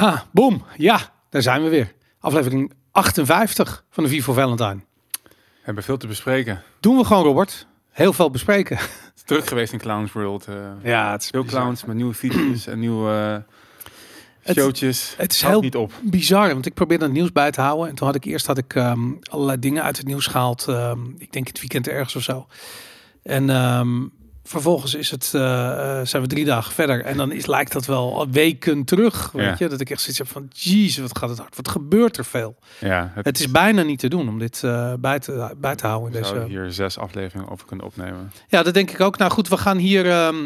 Ah, boom. Ja, daar zijn we weer. Aflevering 58 van de Vivo Valentine. We hebben veel te bespreken. Doen we gewoon, Robert. Heel veel bespreken. Het is terug geweest in Clowns World. eh Ja, het is veel bizar. clowns met nieuwe features en nieuwe eh, showtjes. het is heel- niet op. Bizar, want ik probeerde het nieuws bij te houden. En toen had ik eerst had ik, ehm, allerlei dingen uit het nieuws gehaald. ehm, ik denk het weekend ergens of zo. En ehm, vervolgens is het, eh, eh, zijn we drie dagen verder. En dan is, lijkt dat wel weken terug. Weet Ja. je? Dat ik echt zoiets heb van, jezus, wat gaat het hard. Wat gebeurt er veel. Ja, het, Het is bijna niet te doen om dit eh, bij, te, bij te houden. We zouden deze, hier zes afleveringen over kunnen opnemen. Ja, dat denk ik ook. Nou goed, we gaan hier. ehm,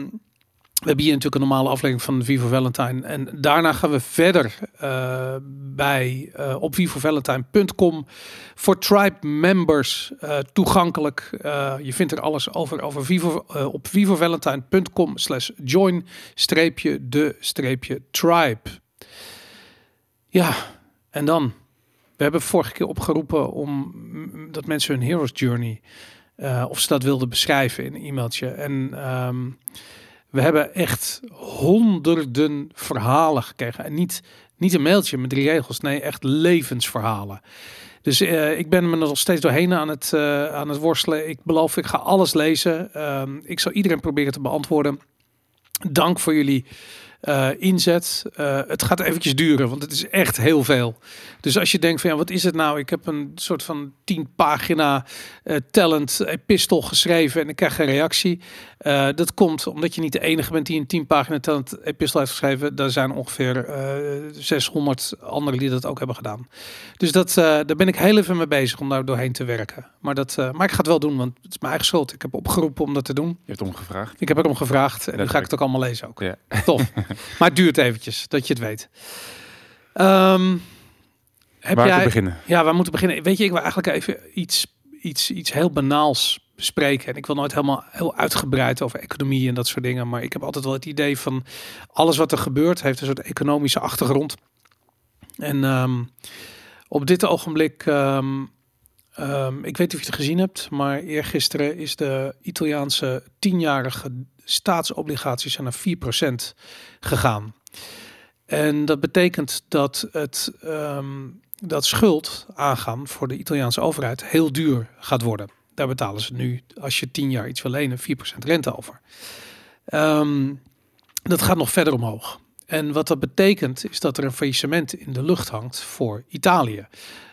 we hebben hier natuurlijk een normale aflevering van Vivo Valentine. En daarna gaan we verder eh, bij uh, op vivovalentine.com voor Tribe members eh, toegankelijk. Eh, je vindt er alles over over Vivo eh, op vivovalentine.com slash join streepje de streepje tribe. Ja, en dan. We hebben vorige keer opgeroepen om mm, dat mensen hun hero's journey of ze dat wilden beschrijven in een e-mailtje. En um, we hebben echt honderden verhalen gekregen. En niet, niet een mailtje met drie regels, nee, echt levensverhalen. Dus uh, ik ben me nog steeds doorheen aan het, uh, aan het worstelen. Ik beloof, ik ga alles lezen. Um, ik zal iedereen proberen te beantwoorden. Dank voor jullie uh, inzet. Uh, het gaat eventjes duren, want het is echt heel veel. Dus als je denkt van ja, wat is het nou? Ik heb een soort van tien pagina uh, talent epistel geschreven en ik krijg geen reactie. Dat komt omdat je niet de enige bent die een tien pagina talent epistel heeft geschreven. Er zijn ongeveer uh, 600 anderen die dat ook hebben gedaan. Dus dat, daar ben ik heel even mee bezig om daar doorheen te werken. Maar, dat, maar ik ga het wel doen, want het is mijn eigen schuld. Ik heb opgeroepen om dat te doen. Je hebt omgevraagd. Ik heb erom gevraagd en nu ga ik het ook allemaal lezen ook. Ja. Tof. maar het duurt eventjes, dat je het weet. Um, heb waar jij, te beginnen? Ja, we moeten beginnen. Weet je, ik wil eigenlijk even iets, iets, iets heel banaals bespreken. En ik wil nooit helemaal heel uitgebreid over economie en dat soort dingen. Maar ik heb altijd wel het idee van alles wat er gebeurt heeft een soort economische achtergrond. En um, op dit ogenblik, um, um, ik weet niet of je het gezien hebt, maar eergisteren is de Italiaanse tienjarige staatsobligaties naar 4% gegaan. En dat betekent dat het um, dat schuld aangaan voor de Italiaanse overheid heel duur gaat worden. Daar betalen ze nu, als je 10 jaar iets wil lenen, 4% rente over. Um, dat gaat nog verder omhoog. En wat dat betekent is dat er een faillissement in de lucht hangt voor Italië.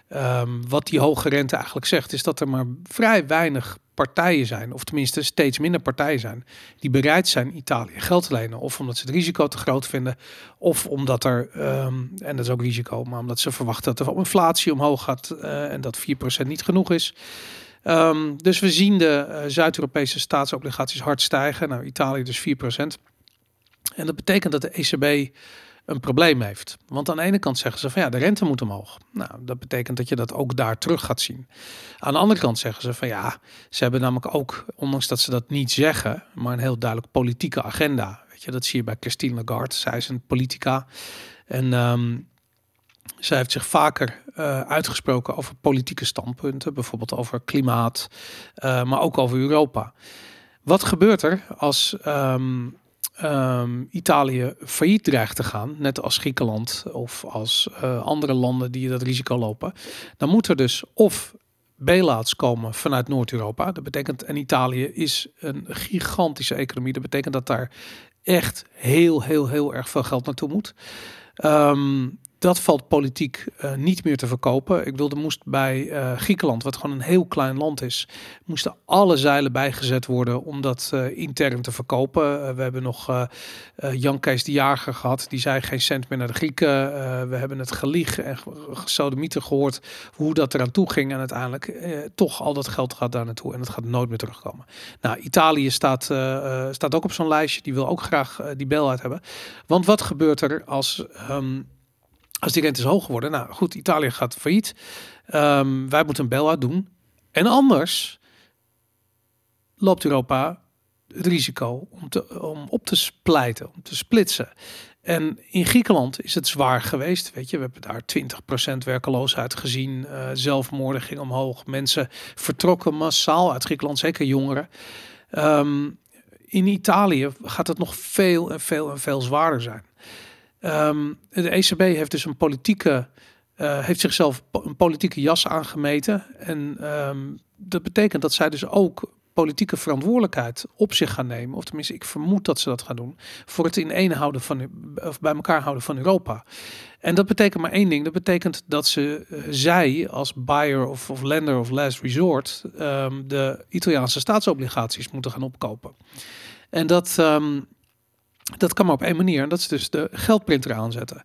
Um, wat die hoge rente eigenlijk zegt, is dat er maar vrij weinig partijen zijn, of tenminste steeds minder partijen zijn, die bereid zijn Italië geld te lenen. Of omdat ze het risico te groot vinden, of omdat er, um, en dat is ook risico, maar omdat ze verwachten dat er inflatie omhoog gaat uh, en dat 4% niet genoeg is. Um, dus we zien de uh, Zuid-Europese staatsobligaties hard stijgen. Nou, Italië dus 4%. En dat betekent dat de ECB een probleem heeft. Want aan de ene kant zeggen ze van ja, de rente moet omhoog. Nou, dat betekent dat je dat ook daar terug gaat zien. Aan de andere kant zeggen ze van ja, ze hebben namelijk ook, ondanks dat ze dat niet zeggen, maar een heel duidelijk politieke agenda. Weet je, dat zie je bij Christine Lagarde. Zij is een politica. En um, zij heeft zich vaker uh, uitgesproken over politieke standpunten, bijvoorbeeld over klimaat, uh, maar ook over Europa. Wat gebeurt er als um, um, Italië failliet dreigt te gaan, net als Griekenland of als uh, andere landen die dat risico lopen, dan moet er dus of bailouts komen vanuit Noord-Europa. Dat betekent, en Italië is een gigantische economie. Dat betekent dat daar echt heel, heel, heel erg veel geld naartoe moet. Um, dat valt politiek uh, niet meer te verkopen. Ik bedoel, er moest bij uh, Griekenland, wat gewoon een heel klein land is, moesten alle zeilen bijgezet worden om dat uh, intern te verkopen. we hebben nog Jan Kees de Jager gehad, die zei geen cent meer naar de Grieken. we hebben het gelieg en gesodemieter gehoord hoe dat eraan toe ging. En uiteindelijk toch al dat geld gaat daar naartoe en het gaat nooit meer terugkomen. Nou, Italië staat, staat ook op zo'n lijstje. Die wil ook graag die bel uit hebben. Want wat gebeurt er als... Um, als die rentes hoog worden, nou goed, Italië gaat failliet. Um, wij moeten een bail-out doen. En anders loopt Europa het risico om, te, om op te splijten, om te splitsen. En in Griekenland is het zwaar geweest. Weet je, we hebben daar 20% werkeloosheid gezien. Uh, zelfmoorden gingen omhoog. Mensen vertrokken massaal uit Griekenland, zeker jongeren. Um, in Italië gaat het nog veel en veel en veel zwaarder zijn. Ehm, de ECB heeft dus een politieke, uh, heeft zichzelf een politieke jas aangemeten. En ehm, dat betekent dat zij dus ook politieke verantwoordelijkheid op zich gaan nemen. Of tenminste, ik vermoed dat ze dat gaan doen. Voor het in houden van, of bij elkaar houden van Europa. En dat betekent maar één ding. Dat betekent dat ze, uh, zij als buyer of, lender of last resort, um, de Italiaanse staatsobligaties moeten gaan opkopen. En dat, dat kan maar op één manier. En dat is dus de geldprinter aanzetten.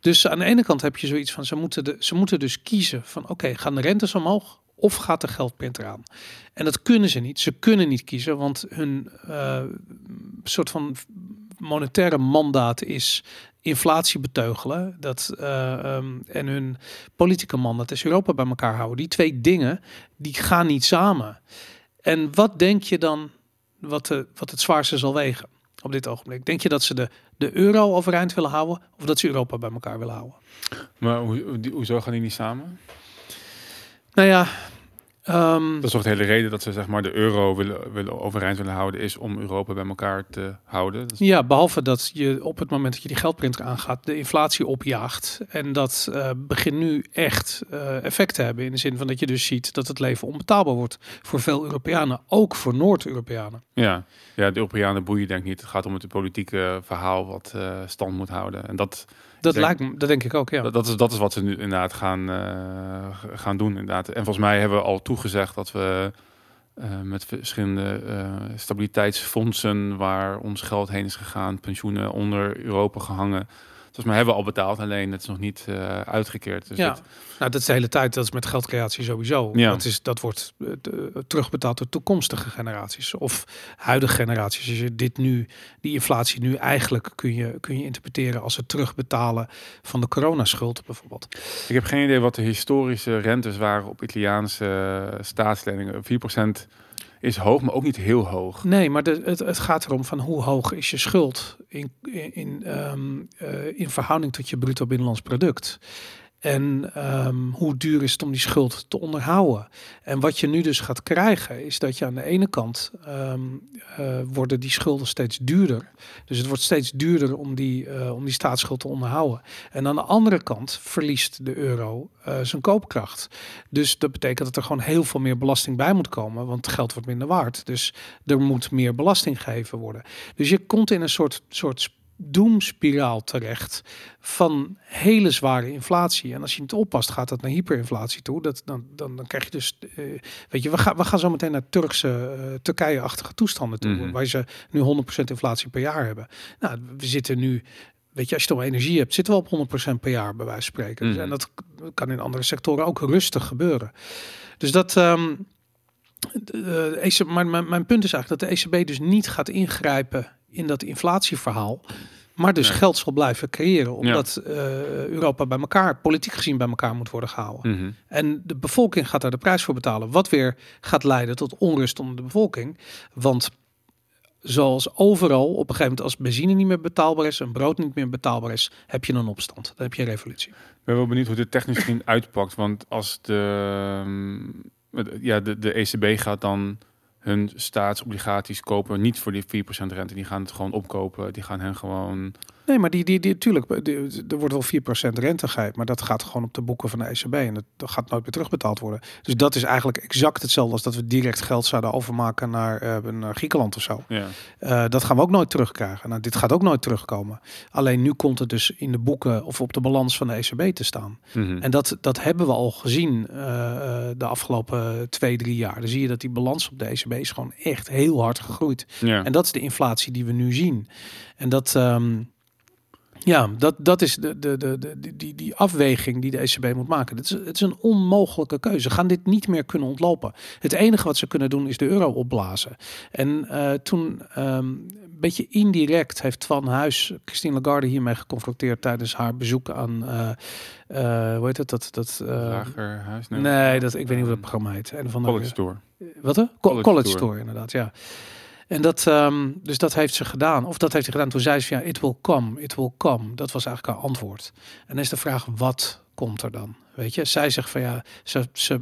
Dus aan de ene kant heb je zoiets van, ze moeten, de, ze moeten dus kiezen van, oké, gaan de rentes omhoog of gaat de geldprinter aan? En dat kunnen ze niet. Ze kunnen niet kiezen, want hun uh, soort van monetaire mandaat is inflatie beteugelen. Dat, uh, um, en hun politieke mandaat is Europa bij elkaar houden. Die twee dingen, die gaan niet samen. En wat denk je dan wat, de, wat het zwaarste zal wegen op dit ogenblik? Denk je dat ze de, de euro overeind willen houden of dat ze Europa bij elkaar willen houden? Maar hoe, hoezo gaan die niet samen? Nou ja, Um, dat is toch de hele reden dat ze zeg maar de euro willen, willen overeind willen houden, is om Europa bij elkaar te houden. Ja, behalve dat je op het moment dat je die geldprinter aangaat, de inflatie opjaagt. En dat uh, begint nu echt uh, effect te hebben. In de zin van dat je dus ziet dat het leven onbetaalbaar wordt voor veel Europeanen, ook voor Noord-Europeanen. Ja. ja, de Europeanen boeien denk ik niet. Het gaat om het politieke verhaal wat uh, stand moet houden. En dat dat lijkt me, dat denk ik ook, ja. Dat, dat, is, dat is wat ze nu inderdaad gaan, uh, gaan doen, inderdaad. En volgens mij hebben we al toegezegd dat we uh, met verschillende uh, stabiliteitsfondsen waar ons geld heen is gegaan, pensioenen onder Europa gehangen, Volgens mij hebben we al betaald, alleen het is nog niet uh, uitgekeerd. Dus ja, nou, dat is de hele tijd. Dat is met geldcreatie sowieso. Ja. Dat, is, dat wordt uh, terugbetaald door toekomstige generaties of huidige generaties. Als je dit nu, die inflatie nu eigenlijk kun je, kun je interpreteren als het terugbetalen van de coronaschuld bijvoorbeeld. Ik heb geen idee wat de historische rentes waren op Italiaanse staatsleningen. 4% is hoog, maar ook niet heel hoog. Nee, maar het, het gaat erom van hoe hoog is je schuld in, in, um, in verhouding tot je bruto binnenlands product. En um, hoe duur is het om die schuld te onderhouden? En wat je nu dus gaat krijgen, is dat je aan de ene kant um, uh, worden die schulden steeds duurder. Dus het wordt steeds duurder om die, uh, om die staatsschuld te onderhouden. En aan de andere kant verliest de euro uh, zijn koopkracht. Dus dat betekent dat er gewoon heel veel meer belasting bij moet komen, want geld wordt minder waard. Dus er moet meer belasting gegeven worden. Dus je komt in een soort, soort doemspiraal terecht van hele zware inflatie. En als je niet oppast, gaat dat naar hyperinflatie toe. Dat, dan, dan, dan krijg je dus, uh, weet je, we, gaan we gaan zo meteen naar Turkse, uh, Turkije-achtige toestanden toe, -hmm. waar ze nu 100% inflatie per jaar hebben. Nou, we zitten nu Weet je, als je toch energie hebt, zitten we op 100% per jaar, bij wijze van spreken. Mm. En dat kan in andere sectoren ook rustig gebeuren. Dus dat. Um, de, ECB, maar mijn, mijn punt is eigenlijk dat de ECB dus niet gaat ingrijpen in dat inflatieverhaal. Maar dus geld zal blijven creëren. Omdat ja. uh, Europa bij elkaar, politiek gezien bij elkaar moet worden gehouden. Mm -hmm. En de bevolking gaat daar de prijs voor betalen. Wat weer gaat leiden tot onrust onder de bevolking. Want zoals overal, op een gegeven moment als benzine niet meer betaalbaar is, en brood niet meer betaalbaar is, heb je een opstand. Dan heb je een revolutie. Ik ben wel benieuwd hoe dit technisch gezien uitpakt. Want als de, ja, de, de ECB gaat dan hun staatsobligaties kopen niet voor die 4% rente. Die gaan het gewoon opkopen. Die gaan hen gewoon Nee, maar die, die, die, tuurlijk, er wordt wel 4% rente gegeven, maar dat gaat gewoon op de boeken van de ECB en dat, dat gaat nooit meer terugbetaald worden. Dus dat is eigenlijk exact hetzelfde als dat we direct geld zouden overmaken naar, uh, naar Griekenland of zo. Ja. Uh, dat gaan we ook nooit terugkrijgen. Nou, dit gaat ook nooit terugkomen. Alleen nu komt het dus in de boeken of op de balans van de ECB te staan. Mm -hmm. En dat, dat hebben we al gezien uh, de afgelopen twee, drie jaar. Dan zie je dat die balans op de ECB is gewoon echt heel hard gegroeid. Ja. En dat is de inflatie die we nu zien. En dat... Um, ja, dat, dat is de, de, de, de, die, die afweging die de ECB moet maken. Het is, het is een onmogelijke keuze. Gaan dit niet meer kunnen ontlopen. Het enige wat ze kunnen doen is de euro opblazen. En uh, toen um, een beetje indirect heeft Van Huis Christine Lagarde hiermee geconfronteerd tijdens haar bezoek aan, uh, uh, hoe heet het? Dat, dat, Lagerhuis? Nee, nee dat, ik weet niet hoe dat programma heet. En van College Store. Wat? College, College Store. Store, inderdaad, ja. En dat, um, dus dat heeft ze gedaan. Of dat heeft ze gedaan toen zei ze van ja, it will come, it will come. Dat was eigenlijk haar antwoord. En is de vraag, wat komt er dan? Weet je, zij zegt van ja, ze, ze,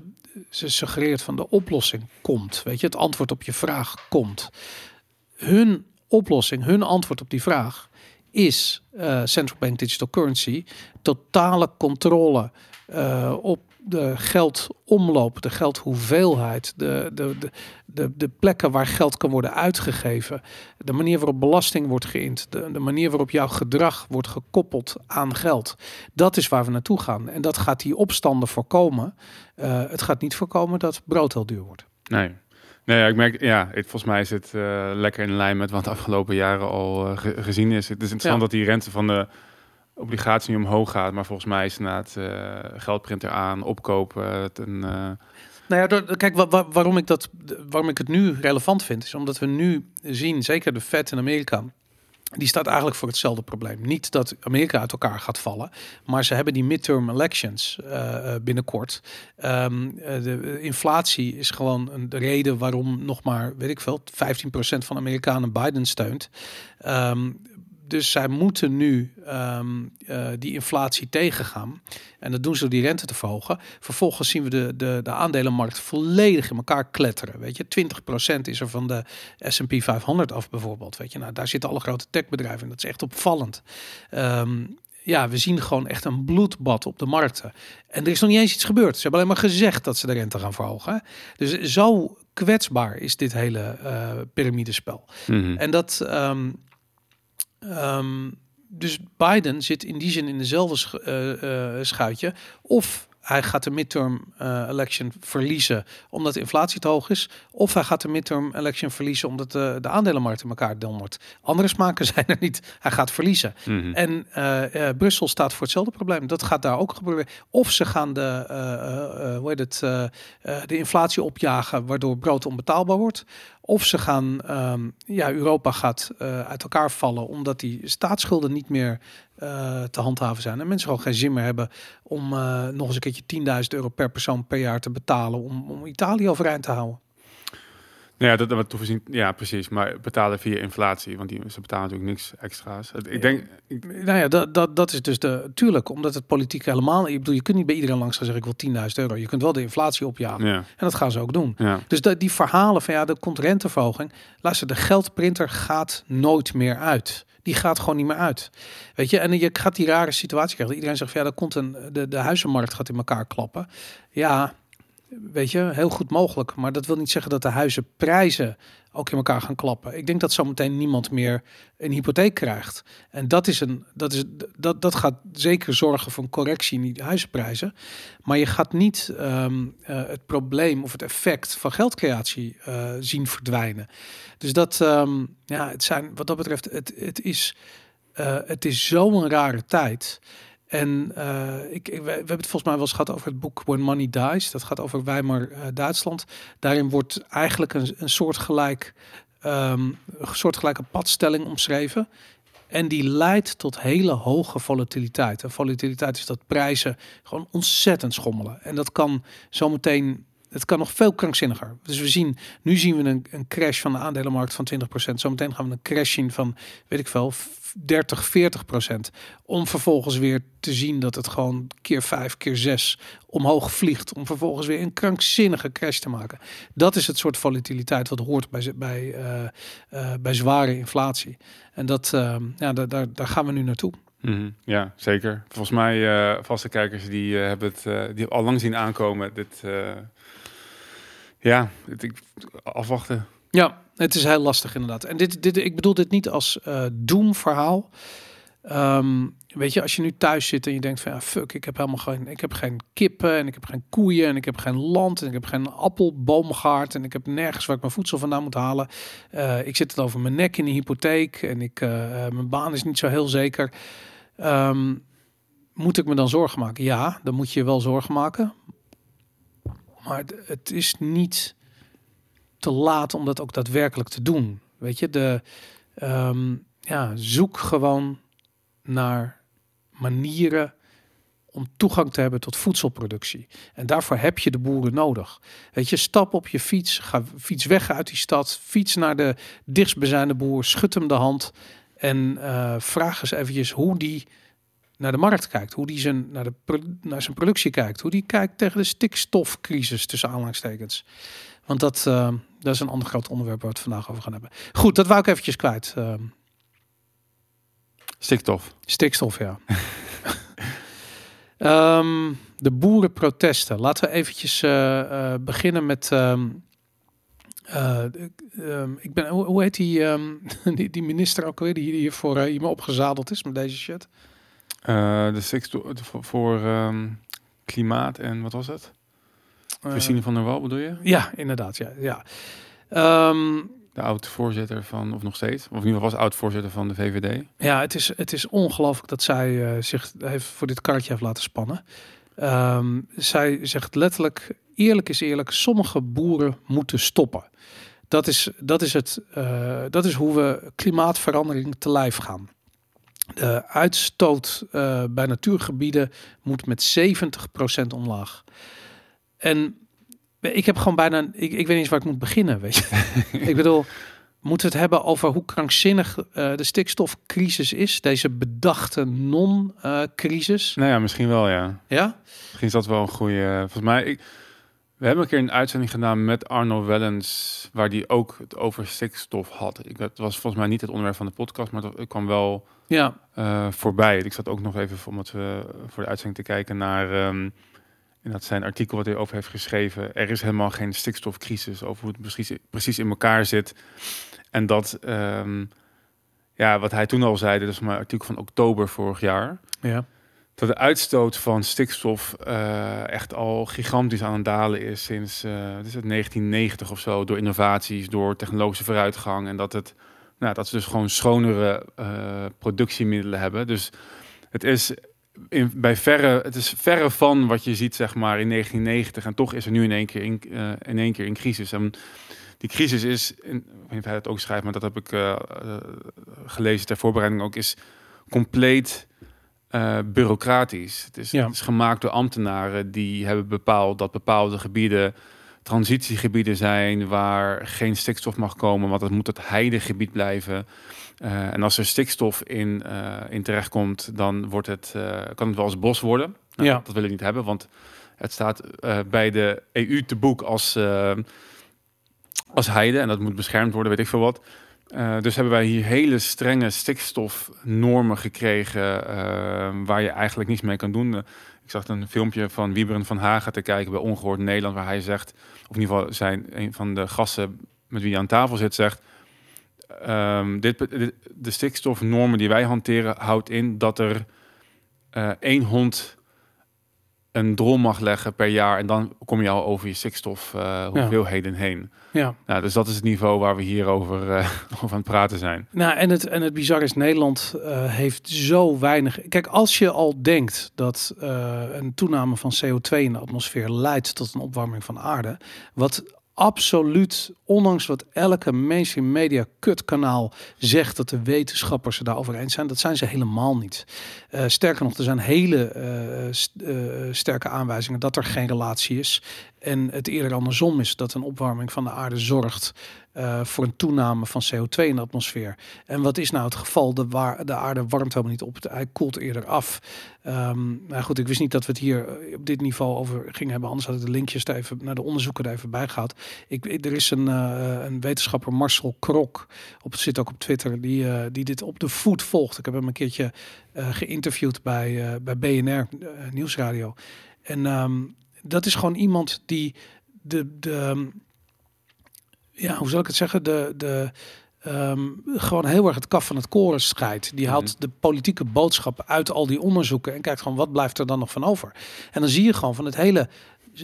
ze suggereert van de oplossing komt. Weet je, het antwoord op je vraag komt. Hun oplossing, hun antwoord op die vraag is uh, central bank digital currency totale controle uh, op de geldomloop, de geldhoeveelheid, de, de, de, de, de plekken waar geld kan worden uitgegeven, de manier waarop belasting wordt geïnd, de, de manier waarop jouw gedrag wordt gekoppeld aan geld. Dat is waar we naartoe gaan. En dat gaat die opstanden voorkomen. Uh, het gaat niet voorkomen dat brood heel duur wordt. Nee. Nee, ik merk, ja, het, volgens mij is het uh, lekker in lijn met wat de afgelopen jaren al uh, ge gezien is. Het is interessant ja. dat die rente van de obligatie omhoog gaat. Maar volgens mij is inderdaad uh, geldprinter aan, opkopen. Het een, uh... Nou ja, door, kijk, wa waarom, ik dat, waarom ik het nu relevant vind, is omdat we nu zien, zeker de Fed in Amerika, die staat eigenlijk voor hetzelfde probleem. Niet dat Amerika uit elkaar gaat vallen, maar ze hebben die midterm elections uh, binnenkort. Um, de inflatie is gewoon een de reden waarom nog maar, weet ik veel, 15% van Amerikanen Biden steunt. Um, dus zij moeten nu um, uh, die inflatie tegengaan. En dat doen ze door die rente te verhogen. Vervolgens zien we de, de, de aandelenmarkt volledig in elkaar kletteren. Weet je, 20% is er van de S&P 500 af bijvoorbeeld. Weet je, nou, daar zitten alle grote techbedrijven in. Dat is echt opvallend. Um, ja, we zien gewoon echt een bloedbad op de markten. En er is nog niet eens iets gebeurd. Ze hebben alleen maar gezegd dat ze de rente gaan verhogen. Dus zo kwetsbaar is dit hele uh, piramidespel. Mm -hmm. En dat, um, Um, dus Biden zit in die zin in dezelfde uh, uh, schuitje. Of hij gaat de midterm uh, election verliezen omdat de inflatie te hoog is. Of hij gaat de midterm election verliezen omdat de, de aandelenmarkt in elkaar dondert. Andere smaken zijn er niet. Hij gaat verliezen. Mm -hmm. En uh, uh, Brussel staat voor hetzelfde probleem. Dat gaat daar ook gebeuren. Of ze gaan de, hoe heet het, de inflatie opjagen waardoor brood onbetaalbaar wordt. Of ze gaan, um, ja, Europa gaat uit elkaar vallen omdat die staatsschulden niet meer uh, te handhaven zijn. En mensen gewoon geen zin meer hebben om uh, nog eens een keertje 10.000 euro per persoon per jaar te betalen om, om Italië overeind te houden. Nou ja, dat wat toegezien. Ja, precies. Maar betalen via inflatie, want die, ze betalen natuurlijk niks extra's. Ik denk. Ik... Nou ja, dat, dat, dat is dus de. Tuurlijk, omdat het politiek helemaal. Ik bedoel, je kunt niet bij iedereen langs gaan zeggen: ik wil 10.000 euro. Je kunt wel de inflatie opjagen. Ja. En dat gaan ze ook doen. Ja. Dus dat, die verhalen van ja, de komt renteverhoging. Luister, de geldprinter gaat nooit meer uit die gaat gewoon niet meer uit. Weet je, en je gaat die rare situatie krijgen. Iedereen zegt van ja, er komt een, de, de huizenmarkt gaat in elkaar klappen. Ja, weet je, heel goed mogelijk. Maar dat wil niet zeggen dat de huizenprijzen ook in elkaar gaan klappen. Ik denk dat zometeen niemand meer een hypotheek krijgt. En dat, is een, dat, is, dat, dat gaat zeker zorgen voor een correctie in die huizenprijzen. Maar je gaat niet um, uh, het probleem of het effect van geldcreatie uh, zien verdwijnen. Dus dat, um, ja, het zijn, wat dat betreft, het, het is, uh, het is zo'n rare tijd. En uh, ik, we, hebben het volgens mij wel eens gehad over het boek When Money Dies. Dat gaat over Weimar uh, Duitsland. Daarin wordt eigenlijk een, een soortgelijk, een soortgelijke padstelling omschreven. En die leidt tot hele hoge volatiliteit. En volatiliteit is dat prijzen gewoon ontzettend schommelen. En dat kan zometeen het kan nog veel krankzinniger. Dus we zien, nu zien we een, een crash van de aandelenmarkt van 20%. Zometeen gaan we een crash zien van, weet ik veel, 30, 40 procent. Om vervolgens weer te zien dat het gewoon keer 5, keer 6 omhoog vliegt. Om vervolgens weer een krankzinnige crash te maken. Dat is het soort volatiliteit wat hoort bij, bij, uh, uh, bij zware inflatie. En dat, uh, ja, daar, daar, gaan we nu naartoe. Mm. Ja, zeker. Volgens mij, vaste kijkers die hebben het die al lang zien aankomen. Dit, ja, dit, afwachten. Ja, het is heel lastig inderdaad. En dit, dit, ik bedoel dit niet als uh, doemverhaal. Um, weet je, als je nu thuis zit en je denkt van ja, fuck, ik heb helemaal geen, ik heb geen kippen en ik heb geen koeien en ik heb geen land en ik heb geen appelboomgaard en ik heb nergens waar ik mijn voedsel vandaan moet halen. Uh, ik zit het over mijn nek in de hypotheek en ik, uh, mijn baan is niet zo heel zeker. Um, moet ik me dan zorgen maken? Ja, dan moet je je wel zorgen maken. Maar het, is niet te laat om dat ook daadwerkelijk te doen. Weet je, de, um, ja, zoek gewoon naar manieren om toegang te hebben tot voedselproductie. En daarvoor heb je de boeren nodig. Weet je, stap op je fiets, ga fiets weg uit die stad, fiets naar de dichtstbijzijnde boer, schud hem de hand en uh, vraag eens eventjes hoe die naar de markt kijkt, hoe die zijn, naar, de, naar zijn productie kijkt, hoe die kijkt tegen de stikstofcrisis tussen aanhalingstekens. Want dat, uh, dat is een ander groot onderwerp waar we het vandaag over gaan hebben. Goed, dat wou ik eventjes kwijt. Uh, Stikstof. Stikstof, ja. Ehm, de boerenprotesten. Laten we eventjes eh, eh, beginnen met... ehm, eh, ehm, ik ben, hoe, hoe heet die, die, die minister ook weer die hier voor uh, iemand opgezadeld is met deze shit? Eh, de stikstof voor, voor ehm, klimaat en wat was het? Eh, Christine van der Wal bedoel je? ja, inderdaad, ja. ja. Ehm, De oud-voorzitter van, of nog steeds, of in ieder geval was oud-voorzitter van de VVD. Ja, het is, het is ongelooflijk dat zij eh, zich heeft voor dit karretje heeft laten spannen. Ehm, zij zegt letterlijk, eerlijk is eerlijk, sommige boeren moeten stoppen. Dat is, dat is, het, dat is hoe we klimaatverandering te lijf gaan. De uitstoot eh, bij natuurgebieden moet met 70% omlaag. En ik heb gewoon bijna, ik, ik weet niet eens waar ik moet beginnen, weet je. ik bedoel, moeten we het hebben over hoe krankzinnig eh, de stikstofcrisis is. Deze bedachte non-crisis. Nou ja, misschien wel, ja. ja? Misschien is dat wel een goede. Volgens mij, ik, we hebben een keer een uitzending gedaan met Arno Wellens, waar die ook het over stikstof had. Ik, het was volgens mij niet het onderwerp van de podcast, maar het kwam wel Ja, eh, voorbij. Ik zat ook nog even, omdat we voor de uitzending te kijken naar ehm in dat zijn artikel wat hij over heeft geschreven. Er is helemaal geen stikstofcrisis over hoe het precies, precies in elkaar zit. En dat, ehm, ja, wat hij toen al zei, dit is mijn artikel van oktober vorig jaar. ja. Dat de uitstoot van stikstof eh, echt al gigantisch aan het dalen is sinds wat is het, 1990 of zo. Door innovaties, door technologische vooruitgang. En dat, het, nou, dat ze dus gewoon schonere eh, productiemiddelen hebben. Dus het is, in, bij verre, het is verre van wat je ziet zeg maar, in 1990. En toch is er nu in één keer in, in, één keer een crisis. En die crisis is, in, ik weet niet of hij het ook schrijft, maar dat heb ik gelezen ter voorbereiding ook, is compleet eh, bureaucratisch. Het is, Ja. het is gemaakt door ambtenaren die hebben bepaald dat bepaalde gebieden transitiegebieden zijn waar geen stikstof mag komen, want het moet het heidegebied blijven. Eh, en als er stikstof in, eh in terechtkomt, dan wordt het, kan het wel als bos worden. Nou, Ja. Dat wil ik niet hebben, want het staat bij de EU te boek als, als heide en dat moet beschermd worden, weet ik veel wat. Eh, dus hebben wij hier hele strenge stikstofnormen gekregen eh, waar je eigenlijk niets mee kan doen. Eh, ik zag een filmpje van Wieberen van Hagen te kijken bij Ongehoord Nederland, waar hij zegt, of in ieder geval zijn een van de gasten met wie hij aan tafel zit, zegt. ehm, dit, de stikstofnormen die wij hanteren houdt in dat er één hond een drol mag leggen per jaar en dan kom je al over je stikstof eh, hoeveelheden heen. ja. Nou, dus dat is het niveau waar we hier over, eh, over aan het praten zijn. Nou, en het, en het bizar is, Nederland eh, heeft zo weinig... Kijk, als je al denkt dat een toename van CO2 in de atmosfeer leidt tot een opwarming van aarde, wat absoluut, ondanks wat elke mainstream media kutkanaal zegt dat de wetenschappers het daarover eens zijn, dat zijn ze helemaal niet. Eh, sterker nog, er zijn hele eh, eh, sterke aanwijzingen dat er geen relatie is. En het eerder andersom is dat een opwarming van de aarde zorgt eh, voor een toename van CO2 in de atmosfeer. En wat is nou het geval? De, waar, de aarde warmt helemaal niet op. Hij koelt eerder af. Ehm nou goed, ik wist niet dat we het hier eh, op dit niveau over gingen hebben. Anders had ik de linkjes er even naar de onderzoeken er even bij gehad. Ik, er is een, eh, een wetenschapper, Marcel Krok, op, zit ook op Twitter, die, die dit op de voet volgt. Ik heb hem een keertje geïnterviewd bij, bij BNR Nieuwsradio. En ehm, dat is gewoon iemand die de, de ehm, ja, hoe zal ik het zeggen, de, de ehm, gewoon heel erg het kaf van het koren scheidt. Die haalt Mhm. de politieke boodschap uit al die onderzoeken en kijkt gewoon wat blijft er dan nog van over. En dan zie je gewoon van het hele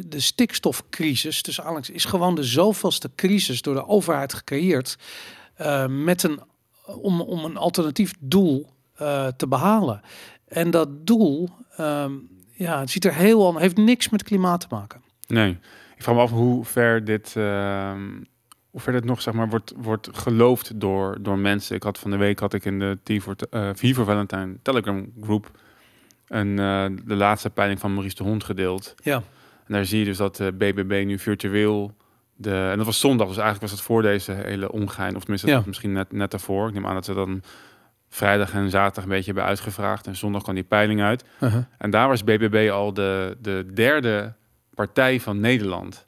de stikstofcrisis, tussen Alex, is gewoon de zoveelste crisis door de overheid gecreëerd eh, met een om, om een alternatief doel eh, te behalen. En dat doel, ehm, ja, het ziet er heel aan, heeft niks met klimaat te maken. Nee, ik vraag me af hoe ver dit, ehm, hoe ver dit nog zeg maar, wordt, wordt geloofd door, door mensen. Ik had van de week had ik in de T voor, eh V voor Valentine Telegram groep een, eh, de laatste peiling van Maurice de Hond gedeeld. Ja. En daar zie je dus dat de BBB nu virtueel de en dat was zondag, dus eigenlijk was het voor deze hele ongein, of tenminste Ja. misschien net, net daarvoor. Ik neem aan dat ze dan vrijdag en zaterdag een beetje hebben uitgevraagd en zondag kwam die peiling uit. Uh-huh. En daar was BBB al de, de derde partij van Nederland.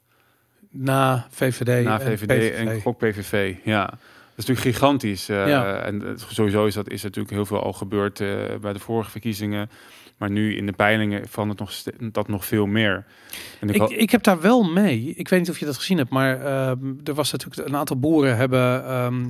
Na VVD, Na en VVD PVV. en ook PVV, ja. Dus is natuurlijk gigantisch. eh, Ja. En het- sowieso is dat is natuurlijk heel veel al gebeurd eh, bij de vorige verkiezingen. Maar nu in de peilingen van het nog, dat nog veel meer. En ik, ik heb daar wel mee. Ik weet niet of je dat gezien hebt, maar ehm, er was natuurlijk een aantal boeren hebben ehm,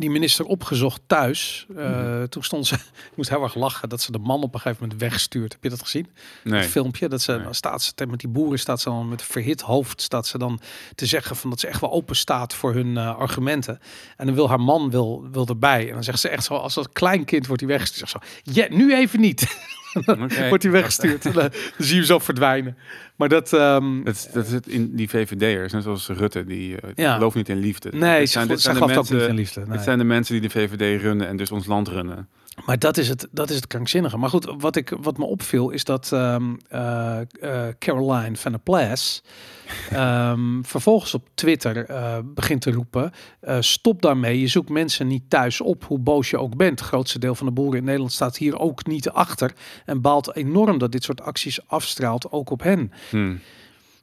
die minister opgezocht thuis. Eh, Mhm. Toen stond ze, ik moest heel erg lachen dat ze de man op een gegeven moment wegstuurt. Heb je dat gezien? nee. Dat filmpje dat ze Nee. dan staat ze met die boeren staat ze dan met een verhit hoofd staat ze dan te zeggen van dat ze echt wel open staat voor hun eh, argumenten. En dan wil haar man wil, wil erbij en dan zegt ze echt zo als een klein kind wordt hij weggestuurd. Zo, ja, nu even niet. Wordt hij weggestuurd. Dan, zie je hem zo verdwijnen. Maar dat ehm, Dat, is- dat zit in die VVD'ers, net zoals Rutte, die eh, Ja. gelooft niet in liefde. Nee, Dit ze, zijn, dit ze zijn de ook niet mensen, in liefde. nee. Het zijn de mensen die de VVD runnen en dus ons land runnen. Maar dat is het, dat is het krankzinnige. Maar goed, wat, ik, wat me opviel is dat ehm, eh, eh, Caroline van der Plas ehm, vervolgens op Twitter eh, begint te roepen: stop daarmee. Je zoekt mensen niet thuis op, hoe boos je ook bent. Het grootste deel van de boeren in Nederland staat hier ook niet achter en baalt enorm dat dit soort acties afstraalt, ook op hen. Hm.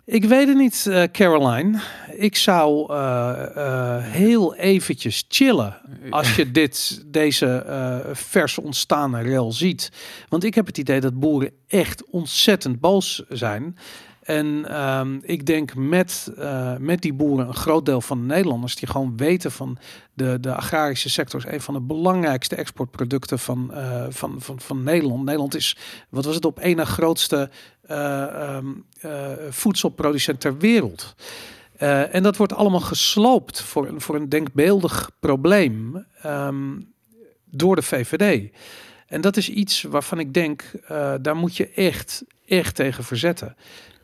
Ik weet het niet, eh, Caroline. Ik zou eh, eh, heel eventjes chillen als je dit, deze vers ontstaande rel ziet. Want ik heb het idee dat boeren echt ontzettend boos zijn. En ehm, ik denk met, met die boeren een groot deel van de Nederlanders die gewoon weten van de, de agrarische sector is een van de belangrijkste exportproducten van, van, van, van Nederland. Nederland is, wat was het, op één na grootste eh, voedselproducent ter wereld. Eh, en dat wordt allemaal gesloopt voor, een- voor een denkbeeldig probleem ehm, door de VVD. En dat is iets waarvan ik denk, daar moet je echt, echt tegen verzetten.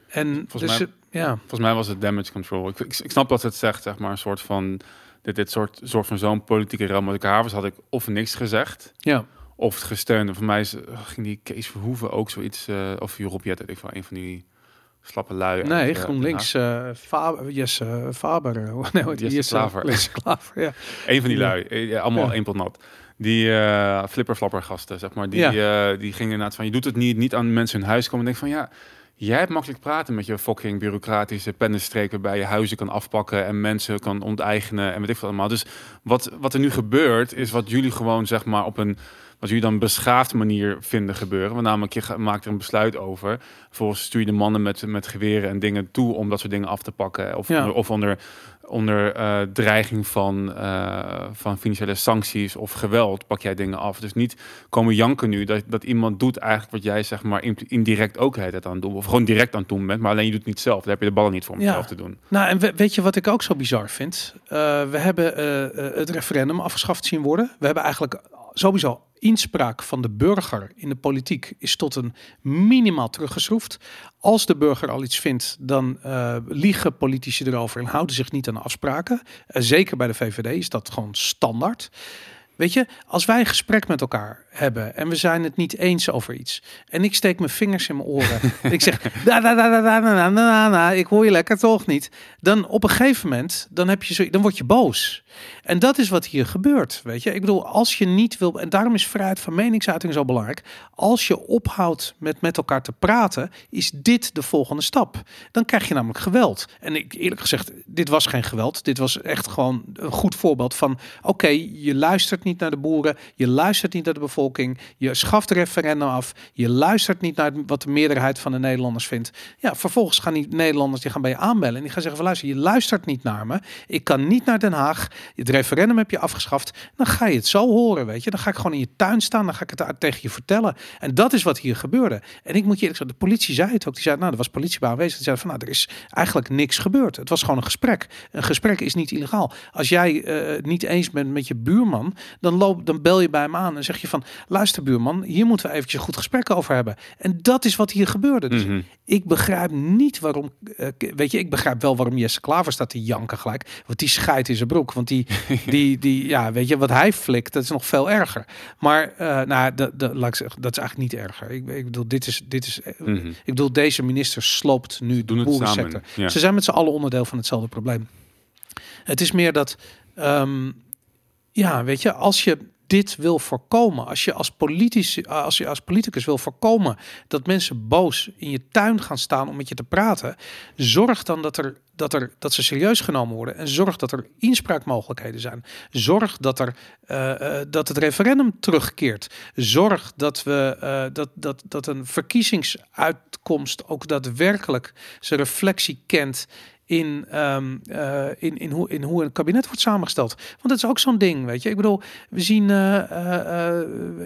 En Volgens dus, mij- ja, Volgens mij was het damage control. Ik, ik, ik snap dat het zegt, zeg maar, een soort van... Dit, dit soort, soort van zo'n politieke rel met elkaar was, had ik of niks gezegd, ja, of het gesteund. En voor mij is, ging die Kees Verhoeven ook zoiets, eh of Rob Jet, ik van een van die slappe lui. nee, eh, GroenLinks, eh Faber, Jesse Faber, eh, nee? Jesse Klaver. Jesse Klaver, ja. Een van die lui, eh, ja, allemaal Ja. één pot nat. Die eh flipper-flapper gasten, zeg maar, die, eh, die gingen inderdaad van, je doet het niet, niet aan mensen hun huis komen. En denk van, ja, jij hebt makkelijk praten met je fucking bureaucratische pennenstreek waarbij je huizen kan afpakken en mensen kan onteigenen en weet ik veel allemaal. Dus wat, wat er nu gebeurt, is wat jullie gewoon, zeg maar, op een wat jullie dan beschaafd manier vinden gebeuren. Want namelijk, je maakt er een besluit over. Vervolgens stuur je de mannen met, met geweren en dingen toe om dat soort dingen af te pakken. Of, Ja. onder, of onder, onder eh, dreiging van, eh, van financiële sancties of geweld pak jij dingen af. Dus niet komen janken nu dat, dat iemand doet eigenlijk wat jij zeg maar in- indirect ook het aan het doen. Of gewoon direct aan het doen bent, maar alleen je doet het niet zelf. Daar heb je de ballen niet voor om Ja. zelf te doen. Nou, en we- weet je wat ik ook zo bizar vind? Eh, we hebben het referendum afgeschaft zien worden. We hebben eigenlijk sowieso inspraak van de burger in de politiek is tot een minimaal teruggeschroefd. Als de burger al iets vindt, dan eh, liegen politici erover en houden zich niet aan afspraken. Eh, zeker bij de VVD is dat gewoon standaard. Weet je, als wij een gesprek met elkaar hebben en we zijn het niet eens over iets. En ik steek mijn vingers in mijn oren. en ik zeg, da, da, da, da, da, na, ik hoor je lekker toch niet. Dan op een gegeven moment, dan, heb je zo, dan word je boos. En dat is wat hier gebeurt, weet je. Ik bedoel, als je niet wil, en daarom is vrijheid van meningsuiting zo belangrijk. Als je ophoudt met met elkaar te praten, is dit de volgende stap. Dan krijg je namelijk geweld. En ik eerlijk gezegd, dit was geen geweld. Dit was echt gewoon een goed voorbeeld van, oké, je luistert niet naar de boeren, je luistert niet naar de bevolking, je schaft het referendum af, je luistert niet naar wat de meerderheid van de Nederlanders vindt. Ja, vervolgens gaan die Nederlanders die gaan bij je aanbellen en die gaan zeggen van luister, je luistert niet naar me. Ik kan niet naar Den Haag. Het referendum heb je afgeschaft. Dan ga je het zo horen, weet je. Dan ga ik gewoon in je tuin staan, dan ga ik het daar tegen je vertellen. En dat is wat hier gebeurde. En ik moet je eerlijk zeggen, de politie zei het ook. Die zei, nou, er was politie bij aanwezig. Die zei van, nou, er is eigenlijk niks gebeurd. Het was gewoon een gesprek. Een gesprek is niet illegaal. Als jij eh, niet eens bent met je buurman, dan, loop, dan bel je bij hem aan en zeg je van, luister buurman, hier moeten we eventjes een goed gesprek over hebben. En dat is wat hier gebeurde. Dus Mhm. ik begrijp niet waarom, eh, weet je, ik begrijp wel waarom Jesse Klaver staat te janken gelijk. Want die scheidt in zijn broek. Want die, die, die, ja, weet je, wat hij flikt, dat is nog veel erger. Maar, eh, nou, dat, dat, laat ik zeggen, dat is eigenlijk niet erger. Ik, ik bedoel, dit is, dit is, eh, Mhm. ik bedoel, deze minister sloopt nu de Doen het boerensector. Ja. Ze zijn met z'n allen onderdeel van hetzelfde probleem. Het is meer dat, ehm, ja, weet je, als je dit wil voorkomen, als je als, politici, als je als politicus wil voorkomen dat mensen boos in je tuin gaan staan om met je te praten, zorg dan dat er dat, er, dat ze serieus genomen worden. En zorg dat er inspraakmogelijkheden zijn. Zorg dat, er, uh, dat het referendum terugkeert. Zorg dat, we, uh, dat, dat, dat een verkiezingsuitkomst ook daadwerkelijk zijn reflectie kent in, um, uh, in, in, hoe, in hoe een kabinet wordt samengesteld. Want dat is ook zo'n ding, weet je. Ik bedoel, we zien, uh, uh,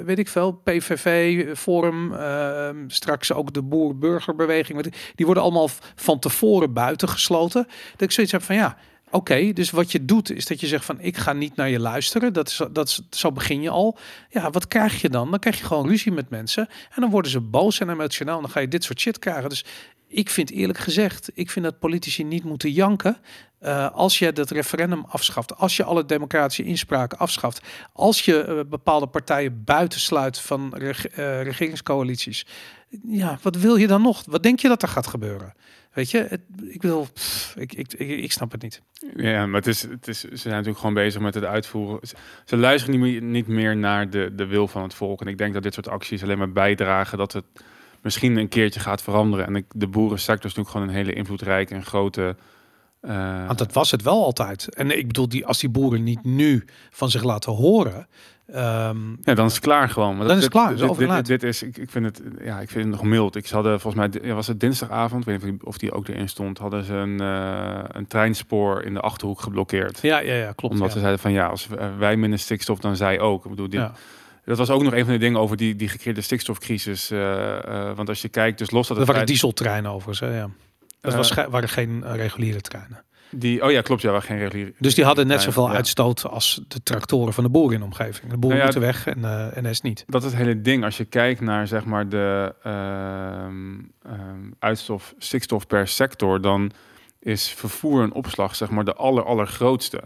weet ik veel, PVV, Forum, ehm, straks ook de boer-burgerbeweging. Die worden allemaal van tevoren buitengesloten. Dat ik zoiets heb van, ja, Oké, dus wat je doet is dat je zegt van ik ga niet naar je luisteren. Dat is, dat is, zo begin je al. Ja, wat krijg je dan? Dan krijg je gewoon ruzie met mensen. En dan worden ze boos en emotioneel. En dan ga je dit soort shit krijgen. Dus ik vind eerlijk gezegd, ik vind dat politici niet moeten janken. Uh, als je dat referendum afschaft, als je alle democratische inspraken afschaft, als je uh, bepaalde partijen buitensluit van uh, regeringscoalities, ja, wat wil je dan nog? Wat denk je dat er gaat gebeuren? Weet je, ik wil, ik, ik, ik, snap het niet. Ja, maar het is, het is, ze zijn natuurlijk gewoon bezig met het uitvoeren. Ze, luisteren niet niet meer naar de, de wil van het volk. En ik denk dat dit soort acties alleen maar bijdragen dat het misschien een keertje gaat veranderen. En de boerensector is natuurlijk gewoon een hele invloedrijke en grote. Uh... Want dat was het wel altijd. En ik bedoel, die, als die boeren niet nu van zich laten horen. Um, ja, dan is het klaar gewoon. Maar dan is het klaar. Dit, dit, dit, dit, is, ik, ik vind het, ja, ik vind het nog mild. Ik hadden volgens mij, was het dinsdagavond, weet niet of die ook erin stond, hadden ze een, uh, een treinspoor in de achterhoek geblokkeerd. Ja, ja, ja klopt. Omdat ja. ze zeiden van ja, als wij minder stikstof, dan zij ook. Ik bedoel, dit, ja. Dat was ook nog een van de dingen over die, die gecreëerde stikstofcrisis. Uh, uh, want als je kijkt, dus los dat het... Er waren dieseltreinen over, hè, ja. Dat was, uh, waren geen reguliere treinen. Die, oh ja, klopt, ja, waren geen reguliere. Dus die hadden net zoveel ja. uitstoot als de tractoren van de boeren in de omgeving. De boeren nou ja, moeten weg en uh, NS niet. Dat is het hele ding. Als je kijkt naar zeg maar de uh, uitstof, stikstof per sector, dan is vervoer en opslag zeg maar de aller, allergrootste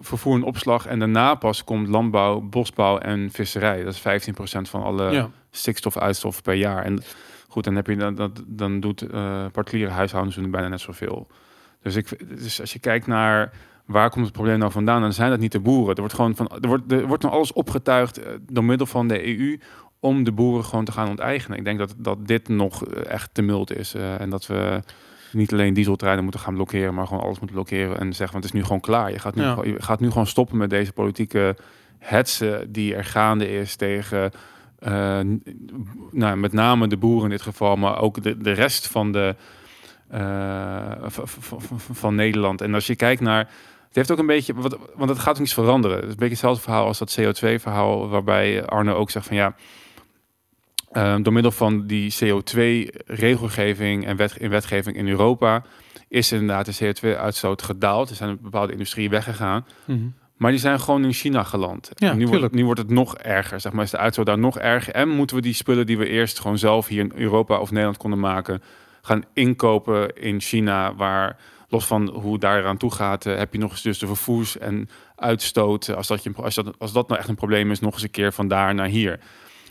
vervoer en opslag. En daarna pas komt landbouw, bosbouw en visserij. Dat is 15% van alle ja. stikstofuitstof per jaar. En goed, dan heb je dan, dan doet uh, particuliere huishoudens doen bijna net zoveel. Dus, ik, dus als je kijkt naar waar komt het probleem nou vandaan, dan zijn dat niet de boeren. Er wordt gewoon van, er wordt, er wordt nog alles opgetuigd uh, door middel van de EU om de boeren gewoon te gaan onteigenen. Ik denk dat, dat dit nog echt te mild is uh, en dat we niet alleen dieseltreinen moeten gaan blokkeren, maar gewoon alles moeten blokkeren en zeggen, want het is nu gewoon klaar. Je gaat nu, ja. gewoon, je gaat nu gewoon stoppen met deze politieke hetsen die er gaande is tegen, uh, nou, met name de boeren in dit geval, maar ook de, de rest van de uh, van Nederland. En als je kijkt naar het heeft ook een beetje, wat, want het gaat ook iets veranderen. Het is een beetje hetzelfde verhaal als dat CO2-verhaal, waarbij Arno ook zegt van ja, uh, door middel van die CO2-regelgeving en wet, in wetgeving in Europa is inderdaad de CO2-uitstoot gedaald. Er zijn bepaalde industrieën weggegaan. Mm -hmm. Maar die zijn gewoon in China geland. Ja, nu, wordt, nu wordt het nog erger. Zeg maar, is de uitstoot daar nog erger. En moeten we die spullen die we eerst gewoon zelf hier in Europa of Nederland konden maken, gaan inkopen in China, waar los van hoe daar aan toe gaat, uh, heb je nog eens dus de vervoers- en uitstoot. Als dat, je, als, dat, als dat nou echt een probleem is, nog eens een keer van daar naar hier.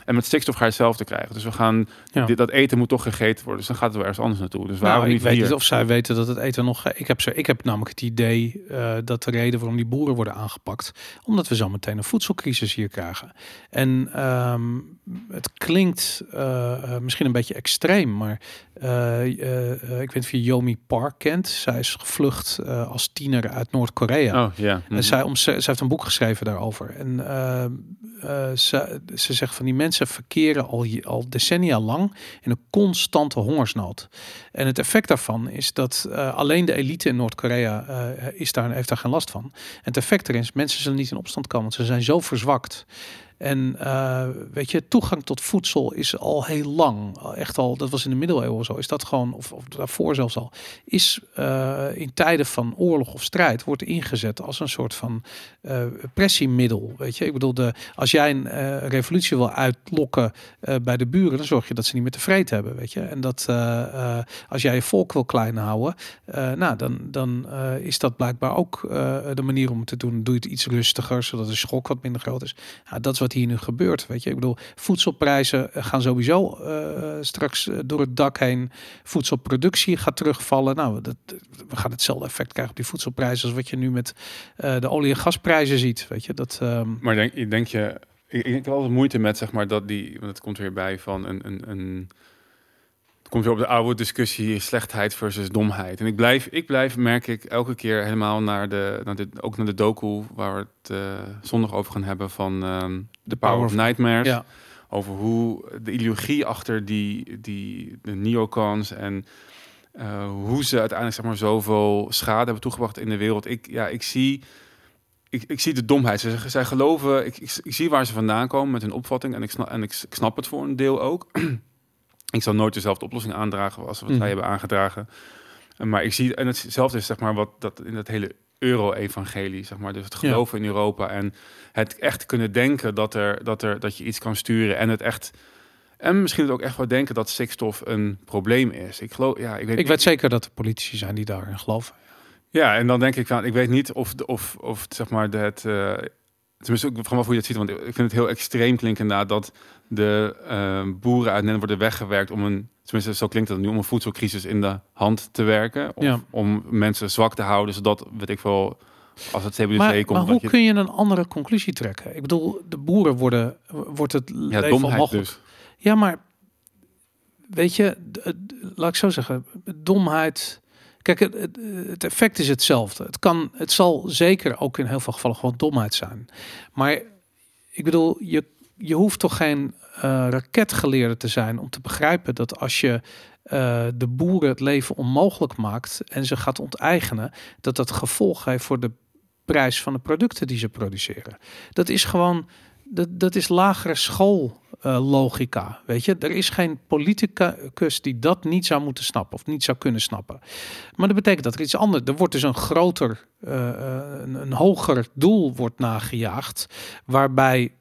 En met stikstof ga je hetzelfde krijgen. Dus we gaan, ja. dit, dat eten moet toch gegeten worden. Dus dan gaat het wel ergens anders naartoe. Dus waarom nou, niet ik weet hier? niet of zij weten dat het eten nog... Ik heb, ik heb namelijk het idee uh, dat de reden waarom die boeren worden aangepakt... omdat we zo meteen een voedselcrisis hier krijgen. En um, het klinkt uh, misschien een beetje extreem, maar... Uh, ik weet of je Yomi Park kent. Zij is gevlucht als tiener uit Noord-Korea. Oh, yeah. mm -hmm. En zij, om, zij heeft een boek geschreven daarover. En ze, ze zegt van die mensen verkeren al, al decennia lang in een constante hongersnood. En het effect daarvan is dat uh, alleen de elite in Noord-Korea uh, is daar, heeft daar geen last van. En het effect erin is, mensen zullen niet in opstand komen, want ze zijn zo verzwakt. En uh, weet je, toegang tot voedsel is al heel lang, echt al, dat was in de middeleeuwen zo, is dat gewoon, of, daarvoor zelfs al, is uh, in tijden van oorlog of strijd, wordt ingezet als een soort van uh, pressiemiddel. Weet je, ik bedoel, de, als jij een revolutie wil uitlokken bij de buren, dan zorg je dat ze niet meer tevreden hebben. Weet je, en dat als jij je volk wil klein houden, nou, dan, dan is dat blijkbaar ook de manier om te doen. Doe je het iets rustiger, zodat de schok wat minder groot is. Ja, dat is wat hier nu gebeurt. Weet je, ik bedoel, voedselprijzen gaan sowieso uh, straks door het dak heen. Voedselproductie gaat terugvallen. Nou, dat, we gaan hetzelfde effect krijgen op die voedselprijzen als wat je nu met de olie- en gasprijzen ziet. Weet je, dat. Um... Maar denk, denk je, ik, ik heb altijd moeite met zeg maar dat die, want het komt weer bij van een, een, een komt weer op de oude discussie slechtheid versus domheid. En ik blijf, ik blijf, merk ik, elke keer helemaal naar de, naar de ook naar de docu waar we het uh, zondag over gaan hebben van um, The Power, of Nightmares. Ja. Over hoe de ideologie achter die, die de neocons en uh, hoe ze uiteindelijk zeg maar zoveel schade hebben toegebracht in de wereld. Ik, ja, ik zie ik, ik zie de domheid. Ze, zij geloven, ik, ik, ik, zie waar ze vandaan komen met hun opvatting. En ik snap, en ik, ik snap het voor een deel ook. Ik zal nooit dezelfde oplossing aandragen als wat mm. zij hebben aangedragen. Maar ik zie, en hetzelfde is zeg maar wat dat in dat hele euro-evangelie, zeg maar. Dus het geloven in Europa en het echt kunnen denken dat, er, dat, er, dat je iets kan sturen en het echt. En misschien het ook echt wel denken dat stikstof een probleem is. Ik geloof, ja, ik weet, ik weet zeker dat er politici zijn die daarin geloven. Ja, en dan denk ik van, ik weet niet of, of, of zeg maar het, uh, tenminste ook vanaf hoe je het ziet, want ik vind het heel extreem klinken na dat de uh, boeren uit Nederland worden weggewerkt om een, tenminste zo klinkt dat nu, om een voedselcrisis in de hand te werken, of ja. om mensen zwak te houden, zodat, weet ik wel, als het CBD maar, komt. Maar hoe kun je een andere conclusie trekken? Ik bedoel, de boeren worden, wordt het ja, leven mogelijk. Dus. Ja, maar weet je, laat ik zo zeggen, domheid Kijk, het, effect is hetzelfde. Het, kan, het zal zeker ook in heel veel gevallen gewoon domheid zijn. Maar ik bedoel, je, je hoeft toch geen uh, raketgeleerde te zijn om te begrijpen dat als je uh, de boeren het leven onmogelijk maakt en ze gaat onteigenen, dat dat gevolg heeft voor de prijs van de producten die ze produceren. Dat is gewoon dat, dat is lagere schoollogica. Uh, weet je, er is geen politicus die dat niet zou moeten snappen of niet zou kunnen snappen. Maar dat betekent dat er iets anders. Er wordt dus een groter, uh, een, een, hoger doel wordt nagejaagd, waarbij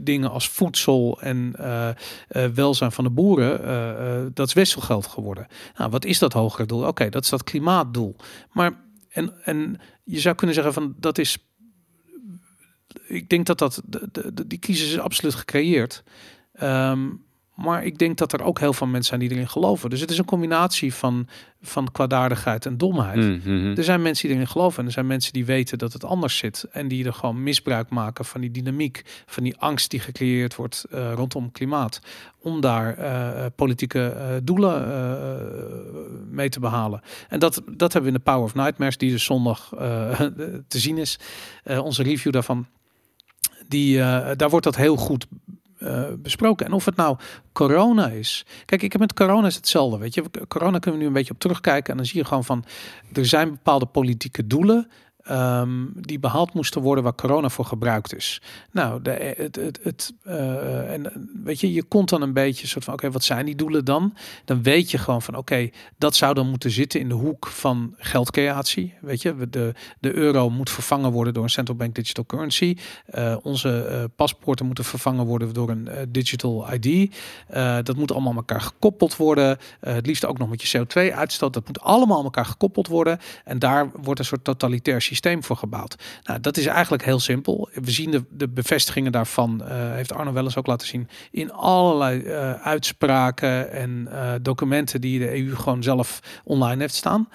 dingen als voedsel en welzijn van de boeren, dat is wisselgeld geworden. Nou, wat is dat hogere doel? Oké, dat is dat klimaatdoel. Maar en, en je zou kunnen zeggen van dat is ik denk dat, dat de, de, die crisis is absoluut gecreëerd. Um, maar ik denk dat er ook heel veel mensen zijn die erin geloven. Dus het is een combinatie van, van kwaadaardigheid en domheid. Mm -hmm. Er zijn mensen die erin geloven en er zijn mensen die weten dat het anders zit. En die er gewoon misbruik maken van die dynamiek, van die angst die gecreëerd wordt uh, rondom klimaat. Om daar uh, politieke uh, doelen mee te behalen. En dat, dat hebben we in de Power of Nightmares, die dus zondag te zien is. onze review daarvan die, uh, daar wordt dat heel goed uh, besproken. En of het nou corona is. Kijk, ik heb met corona is hetzelfde. Weet je, corona kunnen we nu een beetje op terugkijken. En dan zie je gewoon van er zijn bepaalde politieke doelen. Um, die behaald moesten worden waar corona voor gebruikt is. Nou, de, het, het, uh, en weet je, je komt dan een beetje soort van, oké, wat zijn die doelen dan? Dan weet je gewoon van, oké, dat zou dan moeten zitten in de hoek van geldcreatie. Weet je, de, de euro moet vervangen worden door een central bank digital currency. Uh, onze paspoorten moeten vervangen worden door een digital ID. dat moet allemaal aan elkaar gekoppeld worden. het liefst ook nog met je CO2-uitstoot. Dat moet allemaal aan elkaar gekoppeld worden. En daar wordt een soort totalitair systeem voor gebouwd. Nou, dat is eigenlijk heel simpel. We zien de, de bevestigingen daarvan, uh, heeft Arno wel eens ook laten zien, in allerlei uh, uitspraken en uh, documenten die de EU gewoon zelf online heeft staan.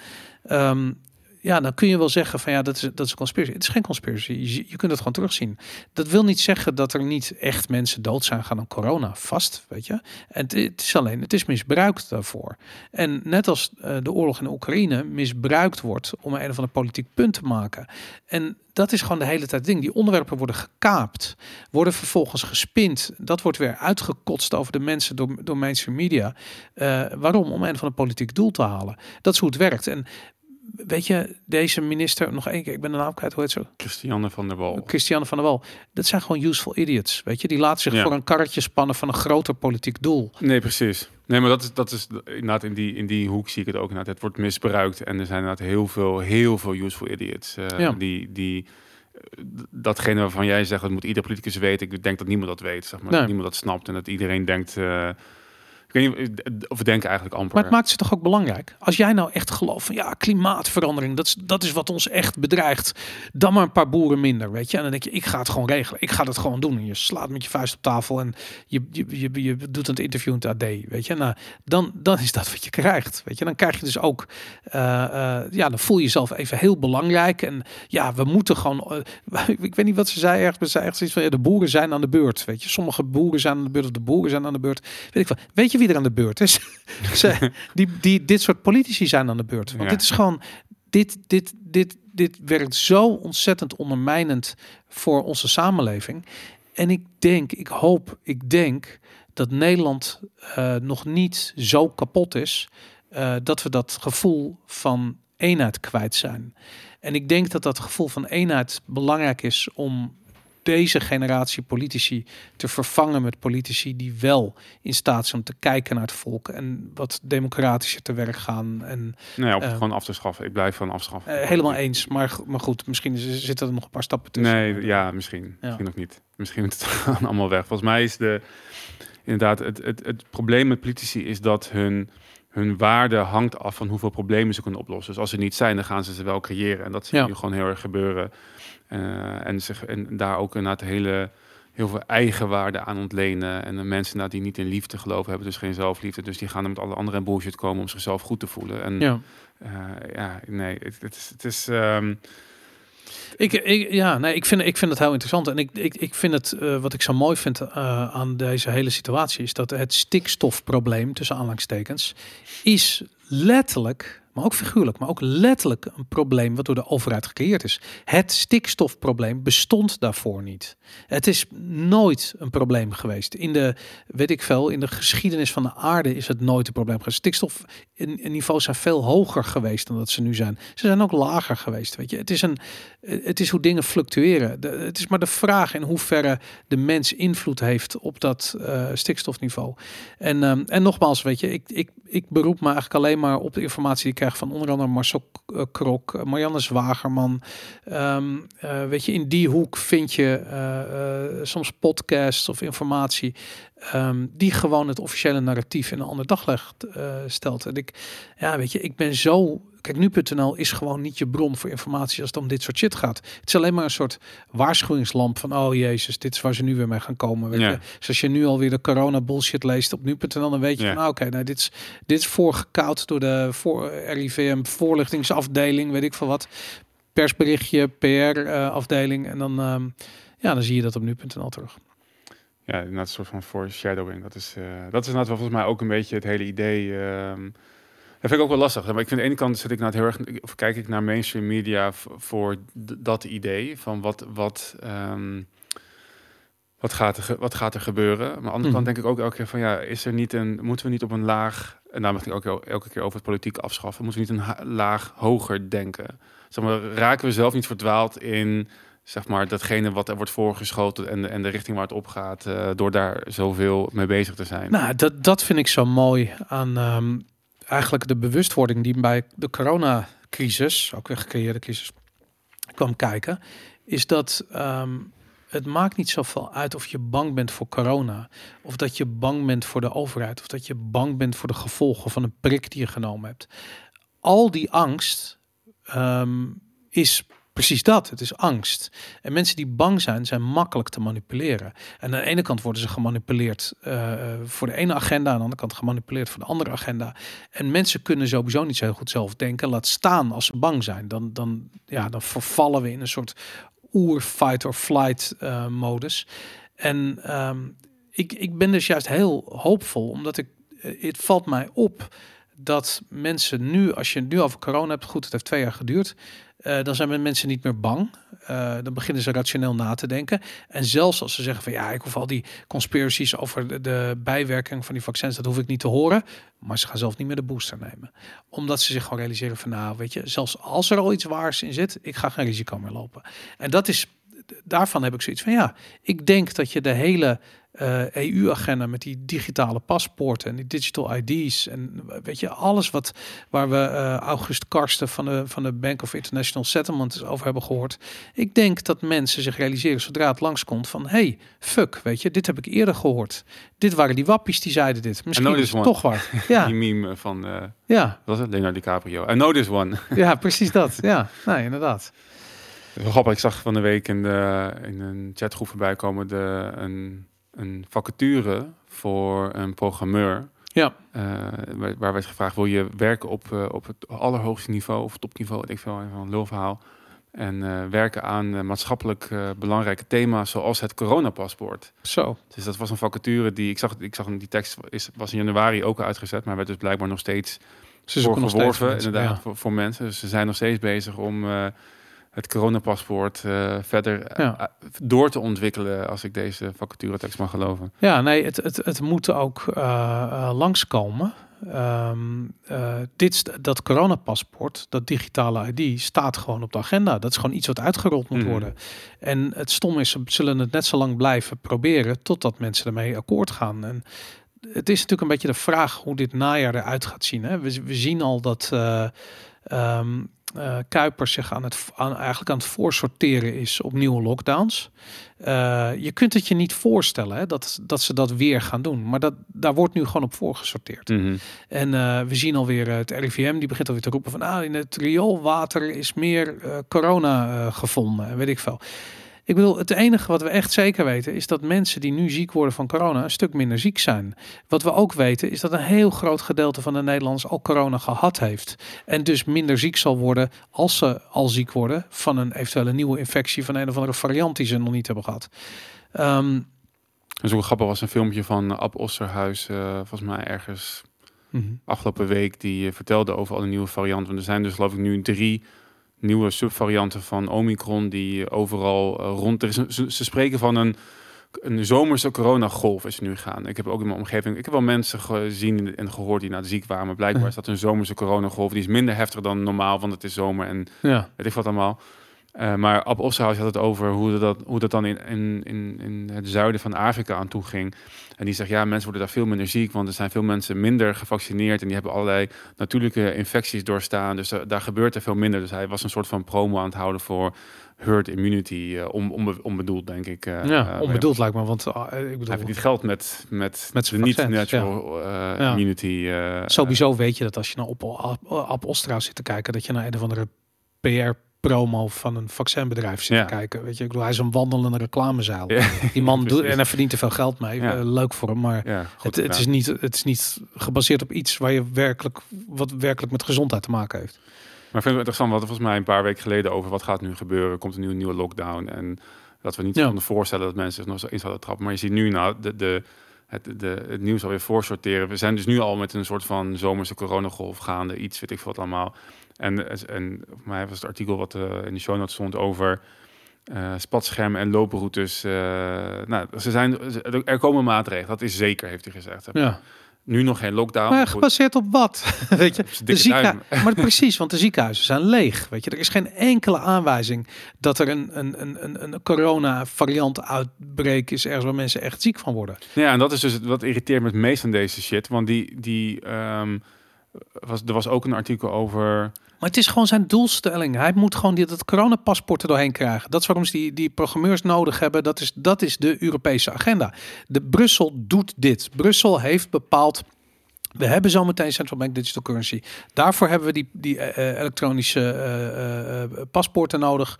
Um, ja, dan kun je wel zeggen van ja, dat is, dat is een conspiracy. Het is geen conspiracy. Je, je kunt het gewoon terugzien. Dat wil niet zeggen dat er niet echt mensen dood zijn gaan aan corona. Vast, weet je. En het, is alleen, het is misbruikt daarvoor. En net als uh, de oorlog in Oekraïne misbruikt wordt om een of ander politiek punt te maken. En dat is gewoon de hele tijd ding. Die onderwerpen worden gekaapt, worden vervolgens gespind. Dat wordt weer uitgekotst over de mensen door, door mainstream media. Uh, waarom? Om een van een politiek doel te halen. Dat is hoe het werkt. En weet je, deze minister, nog één keer, ik ben de naam kwijt, hoe heet zo? Christiane van der Wal. Christiane van der Wal. Dat zijn gewoon useful idiots, weet je. Die laten zich voor een karretje spannen van een groter politiek doel. Nee, precies. Nee, maar dat is, dat is inderdaad in die, in die hoek zie ik het ook inderdaad. Het wordt misbruikt en er zijn inderdaad heel veel, heel veel useful idiots uh, ja. die... die eh, datgene waarvan jij zegt, dat moet ieder politicus weten. Ik denk dat niemand dat weet, zeg maar. Nee. Dat niemand dat snapt en dat iedereen denkt... Uh, eh, of denken eigenlijk amper. Maar het maakt ze toch ook belangrijk. Als jij nou echt gelooft van ja, klimaatverandering, dat is, dat is wat ons echt bedreigt. Dan maar een paar boeren minder, weet je. En dan denk je, ik ga het gewoon regelen. Ik ga het gewoon doen. En je slaat met je vuist op tafel en je, je, je, je doet een interview in het AD, weet je. Nou, dan, dan is dat wat je krijgt, weet je. Dan krijg je dus ook, uh, uh, ja, dan voel je jezelf even heel belangrijk. En ja, we moeten gewoon, uh, ik weet niet wat ze zei ergens, ze zei echt iets van, ja, de boeren zijn aan de beurt, weet je. Sommige boeren zijn aan de beurt of de boeren zijn aan de beurt. Weet ik wel. Weet je je wie er aan de beurt is? Ze, die, die, dit soort politici zijn aan de beurt. Want Ja. dit is gewoon, dit, dit, dit, dit werkt zo ontzettend ondermijnend voor onze samenleving. En ik denk, ik hoop, ik denk dat Nederland eh, nog niet zo kapot is eh, dat we dat gevoel van eenheid kwijt zijn. En ik denk dat dat gevoel van eenheid belangrijk is om deze generatie politici te vervangen met politici die wel in staat zijn om te kijken naar het volk en wat democratischer te werk gaan. En Nee, op, Eh. gewoon af te schaffen. Ik blijf van afschaffen. eh, helemaal eens. Maar, maar goed, misschien is- zitten er nog een paar stappen tussen. Nee, ja, misschien. Misschien nog niet. Misschien moet het gewoon allemaal weg. Volgens mij is de inderdaad het, het, het probleem met politici is dat hun, hun waarde hangt af van hoeveel problemen ze kunnen oplossen. Dus als ze niet zijn, dan gaan ze ze wel creëren. En dat zie je Ja. nu gewoon heel erg gebeuren. Eh, en, zich, en daar ook inderdaad hele, heel veel eigenwaarde aan ontlenen. En de mensen die niet in liefde geloven, hebben dus geen zelfliefde. Dus die gaan er met alle andere bullshit komen om zichzelf goed te voelen. En Ja. eh, ja, nee, het, het is... Het is ehm, Ik, ik, ja, nee, ik vind, ik vind het heel interessant. En ik, ik, ik vind het, eh, wat ik zo mooi vind aan deze hele situatie, is dat het stikstofprobleem, tussen aanhalingstekens, is letterlijk, maar ook figuurlijk, maar ook letterlijk een probleem wat door de overheid gecreëerd is. Het stikstofprobleem bestond daarvoor niet. Het is nooit een probleem geweest. In de, weet ik veel, in de geschiedenis van de aarde is het nooit een probleem geweest. Stikstof in, in niveaus zijn veel hoger geweest dan dat ze nu zijn. Ze zijn ook lager geweest, weet je. Het is, een, het is hoe dingen fluctueren. Het is maar de vraag in hoeverre de mens invloed heeft op dat eh, stikstofniveau. En, ehm, en nogmaals, weet je, ik, ik, ik beroep me eigenlijk alleen maar op de informatie die ik van onder andere Marcel eh, Krok, eh, Marianne Zwagerman. Ehm, eh, weet je, in die hoek vind je soms podcasts of informatie ehm, die gewoon het officiële narratief in een ander daglicht stelt. En ik, ja, weet je, ik ben zo. Kijk, nu.nl is gewoon niet je bron voor informatie als het om dit soort shit gaat. Het is alleen maar een soort waarschuwingslamp van, oh jezus, dit is waar ze nu weer mee gaan komen. Weet Ja. je? Dus als je nu alweer de corona bullshit leest op nu.nl, dan weet je Ja. van, ah, oké, nou, dit is, dit is voorgekoud door de voor, RIVM voorlichtingsafdeling, weet ik veel wat. Persberichtje, PR-afdeling. en dan, ehm, ja, dan zie je dat op nu.nl terug. Ja, inderdaad een soort van foreshadowing. Dat is, eh, dat is inderdaad wel volgens mij ook een beetje het hele idee. ehm dat vind ik ook wel lastig. Maar ik vind aan de ene kant zit ik nou heel erg, of kijk ik naar mainstream media voor dat idee van wat, wat, ehm, wat, gaat er, wat gaat er gebeuren. Maar aan de andere Mhm. kant denk ik ook elke keer van ja, is er niet een, moeten we niet op een laag, en daar mag ik ook el- elke keer over het politiek afschaffen, moeten we niet een laag hoger denken? Zeg maar, raken we zelf niet verdwaald in zeg maar, datgene wat er wordt voorgeschoten en de, en de richting waar het op gaat, eh, door daar zoveel mee bezig te zijn. Nou, dat, dat vind ik zo mooi aan ehm, eigenlijk de bewustwording die bij de coronacrisis, ook weer gecreëerde crisis, kwam kijken. Is dat ehm, het maakt niet zoveel uit of je bang bent voor corona. Of dat je bang bent voor de overheid. Of dat je bang bent voor de gevolgen van een prik die je genomen hebt. Al die angst ehm, is precies dat. Het is angst. En mensen die bang zijn, zijn makkelijk te manipuleren. En aan de ene kant worden ze gemanipuleerd eh, voor de ene agenda, aan de andere kant gemanipuleerd voor de andere agenda. En mensen kunnen sowieso niet zo goed zelf denken. Laat staan als ze bang zijn. Dan, dan, ja, dan vervallen we in een soort oer fight or flight eh, modus. En ehm, ik, ik ben dus juist heel hoopvol, omdat ik, eh, het valt mij op dat mensen nu, als je het nu over corona hebt, goed, het heeft twee jaar geduurd, eh, dan zijn mensen niet meer bang. Eh, dan beginnen ze rationeel na te denken. En zelfs als ze zeggen van ja, ik hoef al die conspiracies over de, de bijwerking van die vaccins, dat hoef ik niet te horen. Maar ze gaan zelf niet meer de booster nemen. Omdat ze zich gewoon realiseren van nou, weet je, zelfs als er al iets waars in zit, ik ga geen risico meer lopen. En dat is, daarvan heb ik zoiets van ja, ik denk dat je de hele eh, EU-agenda met die digitale paspoorten en die digital ID's en weet je, alles wat waar we eh, August Karsten van de, van de Bank of International Settlements over hebben gehoord. Ik denk dat mensen zich realiseren zodra het langskomt van hey, fuck, weet je, dit heb ik eerder gehoord. Dit waren die wappies die zeiden dit. Misschien is het toch waar. Ja, Die meme van, eh ja, wat was het? Leonardo DiCaprio. I know this one. ja, precies dat. Ja, nee, inderdaad. Grappig. Ik zag van de week in, de, in een chatgroep voorbij komen de, een, een vacature voor een programmeur. Ja. eh, waar, waar werd gevraagd, wil je werken op, eh, op het allerhoogste niveau of topniveau? Ik veel, een lulverhaal. En eh, werken aan maatschappelijk belangrijke thema's zoals het coronapaspoort. Zo. Dus dat was een vacature die ik zag. Ik zag die tekst is, was in januari ook uitgezet, maar werd dus blijkbaar nog steeds Ze voor geworven, inderdaad, ja. voor, voor mensen. Dus ze zijn nog steeds bezig om het coronapaspoort eh, verder eh, Ja. eh, door te ontwikkelen, als ik deze vacature tekst mag geloven. Ja, nee, het, het, het moet ook eh, langskomen. Ehm, eh, dit, dat coronapaspoort, dat digitale ID, staat gewoon op de agenda. Dat is gewoon iets wat uitgerold moet Mhm. worden. En het stom is, ze zullen het net zo lang blijven proberen totdat mensen ermee akkoord gaan. En het is natuurlijk een beetje de vraag hoe dit najaar eruit gaat zien. Hè? We, we zien al dat eh eh, Kuipers zich aan het, aan, eigenlijk aan het voorsorteren is op nieuwe lockdowns. Eh, je kunt het je niet voorstellen hè, dat, dat ze dat weer gaan doen. Maar dat, daar wordt nu gewoon op voorgesorteerd. Mhm. En eh, we zien alweer het RIVM, die begint alweer te roepen van... ah, in het rioolwater is meer corona gevonden en weet ik veel. Ik bedoel, het enige wat we echt zeker weten... is dat mensen die nu ziek worden van corona een stuk minder ziek zijn. Wat we ook weten is dat een heel groot gedeelte van de Nederlanders al corona gehad heeft. En dus minder ziek zal worden als ze al ziek worden... van een eventuele nieuwe infectie van een of andere variant die ze nog niet hebben gehad. Ehm, is ook grappig, was een filmpje van Ab Osterhuis, eh, volgens mij ergens mhm. afgelopen week, die eh, vertelde over alle nieuwe varianten. Want er zijn dus geloof ik nu drie nieuwe subvarianten van Omicron die overal eh, rond... Er is een- ze, ze spreken van een, een zomerse coronagolf is nu gaan. Ik heb ook in mijn omgeving, ik heb wel mensen gezien en gehoord die naar ziek waren, maar blijkbaar is dat een zomerse coronagolf. Die is minder heftig dan normaal, want het is zomer en Ja, weet ik wat allemaal. Eh, maar Ab Osterhaus had het over hoe dat, hoe dat dan in, in, in, het zuiden van Afrika aan toe ging. En die zegt, ja, mensen worden daar veel minder ziek, want er zijn veel mensen minder gevaccineerd en die hebben allerlei natuurlijke infecties doorstaan. Dus daar gebeurt er veel minder. Dus hij was een soort van promo aan het houden voor herd immunity, eh, onbe- onbedoeld denk ik. eh, ja onbedoeld lijkt me, want ah, ik bedoel... Hij verdient geld met, met, Met de zijn niet vaccins, natural eh, Ja. immunity. Sowieso weet je dat als je naar op, Ostra zit te kijken, dat je naar een of andere PR-promo van een vaccinbedrijf zit Ja. te kijken. Weet je, ik bedoel, hij is een wandelende reclamezaal. Ja, Die man doet en hij verdient er veel geld mee. Ja. Eh, leuk voor hem, maar goed het, het, is niet, het is niet gebaseerd op iets waar je werkelijk, wat werkelijk met gezondheid te maken heeft. Maar ik vind het interessant, wat volgens mij een paar weken geleden over wat gaat nu gebeuren. Komt een nieuwe, lockdown. En dat we niet konden voorstellen dat mensen nog zo in zouden trappen. Maar je ziet nu nou de, de, het, de, het nieuws alweer voorsorteren. We zijn dus nu al met een soort van zomerse coronagolf gaande. Iets, weet ik veel wat allemaal. En, en voor mij was het artikel wat eh, in de show notes stond over eh, spatschermen en looproutes. eh, nou, ze zijn, er komen maatregelen. Dat is zeker, heeft hij gezegd. Ja. Nu nog geen lockdown. Maar gebaseerd op wat? weet je, de dikke ziekenhui- duim. maar precies, want de ziekenhuizen zijn leeg. Weet je, er is geen enkele aanwijzing dat er een, een, een, een, een corona-variant uitbreek is ergens waar mensen echt ziek van worden. Ja, en dat is dus wat irriteert me het meest aan deze shit. Want die, die ehm, was, er was ook een artikel over. Maar het is gewoon zijn doelstelling. Hij moet gewoon die, dat coronapaspoort er doorheen krijgen. Dat is waarom ze die, die programmeurs nodig hebben. Dat is, dat is de Europese agenda. De Brussel doet dit. Brussel heeft bepaald. We hebben zometeen central bank digital currency. Daarvoor hebben we die, die eh, eh, elektronische eh, paspoorten nodig.